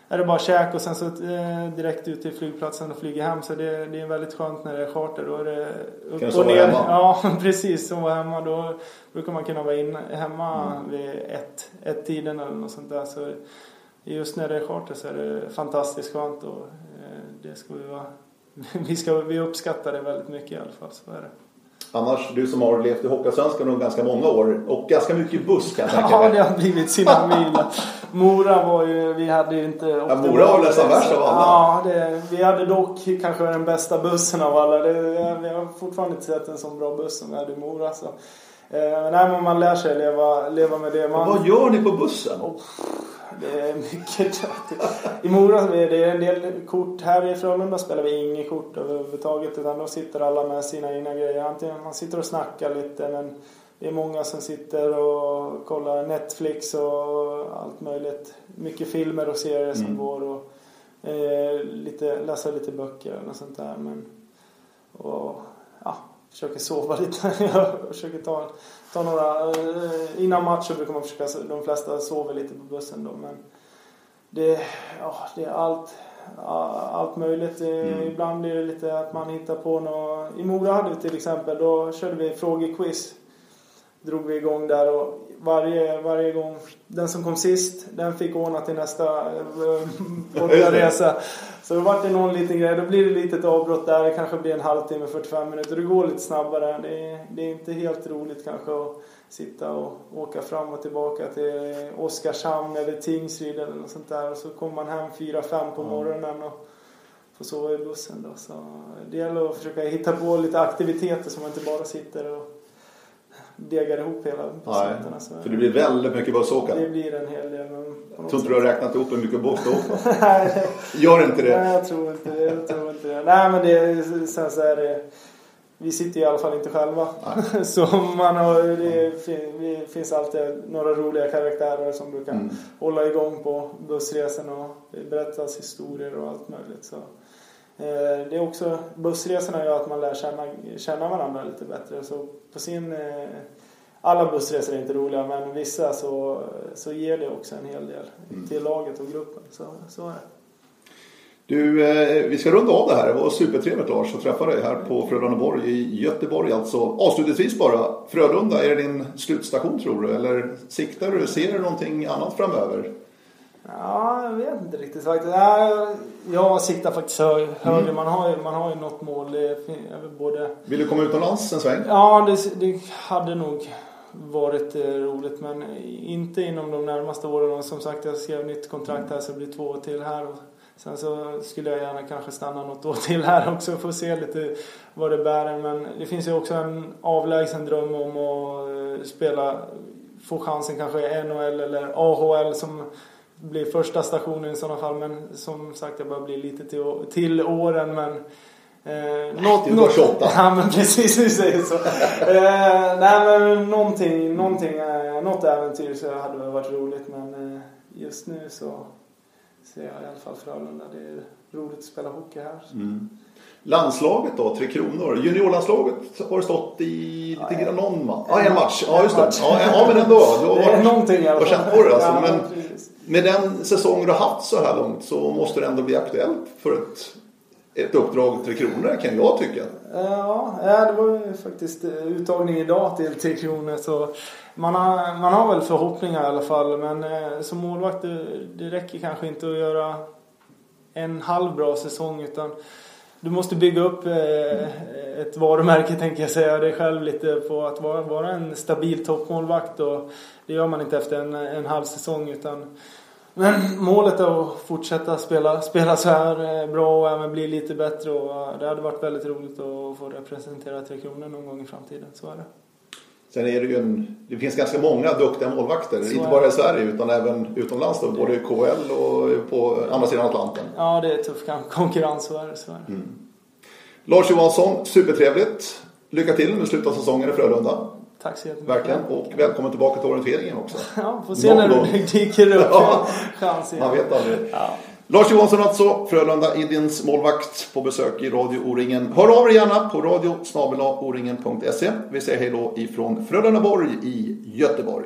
är det bara käk och sen så eh, direkt ut till flygplatsen och flyga hem. Så det, det är väldigt skönt när det är charter. Då är det upp kan och ner. Hemma? Ja, precis. Som var hemma. Då brukar man kunna vara in, hemma mm. vid ett, ett tiden eller något sånt där. Så just när det är charter så är det fantastiskt skönt och eh, det ska vi vara. Vi, ska, vi uppskattar det väldigt mycket i alla fall. Så är det. Annars, du som har levt i Hockeyallsvenskan under ganska många år och ganska mycket buss kan jag tänka mig. Ja, det har blivit mil. Mora var ju, vi hade ju inte... Ja, Mora var nästan värst av alla. Ja, det, vi hade dock kanske den bästa bussen av alla. Det, vi har fortfarande inte sett en sån bra buss som vi hade i Mora. Så. Eh, nej, men man lär sig leva, leva med det. Man... Vad gör ni på bussen? Oh, det är mycket I Mora är det en del kort. Här i Frölunda spelar vi inget kort överhuvudtaget. Utan då sitter alla med sina egna grejer. Antingen man sitter och snackar lite men det är många som sitter och kollar Netflix och allt möjligt. Mycket filmer och serier som mm. går och eh, lite, läsa lite böcker och sånt där. Men, och ja, försöker sova lite. jag försöker ta, ta några... Eh, innan match så brukar man försöka... De flesta sover lite på bussen då men det, ja, det är allt, allt möjligt. Mm. Ibland är det lite att man hittar på något. I Mora hade vi till exempel, då körde vi frågequiz drog vi igång där och varje, varje gång den som kom sist den fick ordna till nästa eh, bortaresa. Så då vart det någon liten grej. Då blir det lite ett avbrott där. Det kanske blir en halvtimme, 45 minuter. Det går lite snabbare. Det är, det är inte helt roligt kanske att sitta och åka fram och tillbaka till Oskarshamn eller Tingsryd eller något sånt där. Och så kommer man hem 4-5 på morgonen och får sova i bussen då. Så det gäller att försöka hitta på lite aktiviteter så man inte bara sitter och degar ihop hela patienterna. Så för det blir väldigt mycket bussåkande. Det blir en hel del. Jag tror inte du har räknat ihop hur mycket buss du åkt Nej. Gör inte det? Nej, jag tror inte det. Jag tror inte det. Nej, men det, sen så är det vi sitter i alla fall inte själva. så man har, det, det finns alltid några roliga karaktärer som brukar mm. hålla igång på bussresan och berättas historier och allt möjligt. Så, det är också, bussresorna gör att man lär känna, känna varandra lite bättre. Så på sin, eh, alla bussresor är inte roliga men vissa så, så ger det också en hel del mm. till laget och gruppen. Så, så är det. Du, eh, vi ska runda av det här. Det var supertrevligt Lars att träffa dig här på Frölundaborg i Göteborg alltså. Avslutningsvis bara, Frölunda, är det din slutstation tror du? Eller siktar du, ser du någonting annat framöver? Ja, jag vet inte riktigt faktiskt. Ja, jag siktar faktiskt högre. Mm. Man, har ju, man har ju något mål. Både... Vill du komma utomlands en sväng? Ja, det, det hade nog varit eh, roligt men inte inom de närmaste åren. Och som sagt, jag skrev nytt kontrakt här så det blir två till här. Sen så skulle jag gärna kanske stanna något år till här också för att se lite vad det bär. Men det finns ju också en avlägsen dröm om att eh, spela, få chansen kanske i NHL eller AHL som blir första stationen i sådana fall. Men som sagt, jag börjar bli lite till, till åren. Men Eh, något, du bara 28. Ja men precis, du säger så. eh, nej men någonting, någonting, eh, något äventyr så hade väl varit roligt men eh, just nu så ser jag i alla fall Frölunda. Det är roligt att spela hockey här. Mm. Landslaget då, Tre Kronor. Juniorlandslaget har stått i lite grann någon match. Ja, en match. Ja, just det. Ja, ja men ändå. Du har det är någonting i alla fall. känt på det alltså. men med den säsong du har haft så här långt så måste det ändå bli aktuellt för ett, ett uppdrag Tre Kronor kan jag tycka. Eh, ja, eh, det var ju faktiskt eh, uttagning idag till Tre Kronor så man har, man har väl förhoppningar i alla fall men som målvakt det, det räcker kanske inte att göra en halv bra säsong utan du måste bygga upp eh, ett varumärke tänker jag säga dig själv lite på att vara, vara en stabil toppmålvakt och det gör man inte efter en, en halv säsong utan men målet är att fortsätta spela, spela så här eh, bra och även bli lite bättre och det hade varit väldigt roligt att få representera Tre Kronor någon gång i framtiden, så är det. Sen är det ju en, det finns ganska många duktiga målvakter, så inte bara i Sverige utan även utomlands då, både i KL och på andra sidan Atlanten. Ja, det är tuff konkurrens, så är det. Så är det. Mm. Lars Johansson, supertrevligt. Lycka till med slutet av säsongen i Frölunda. Tack så jättemycket. Verkligen. Och välkommen tillbaka till orienteringen också. Ja, får se Någon när du dyker upp. ja, chans igen. Man vet aldrig. Ja. Lars Johansson alltså, Frölunda Indiens målvakt på besök i Radio O-ringen. Hör av er gärna på radio Vi säger hej då ifrån Frölundaborg i Göteborg.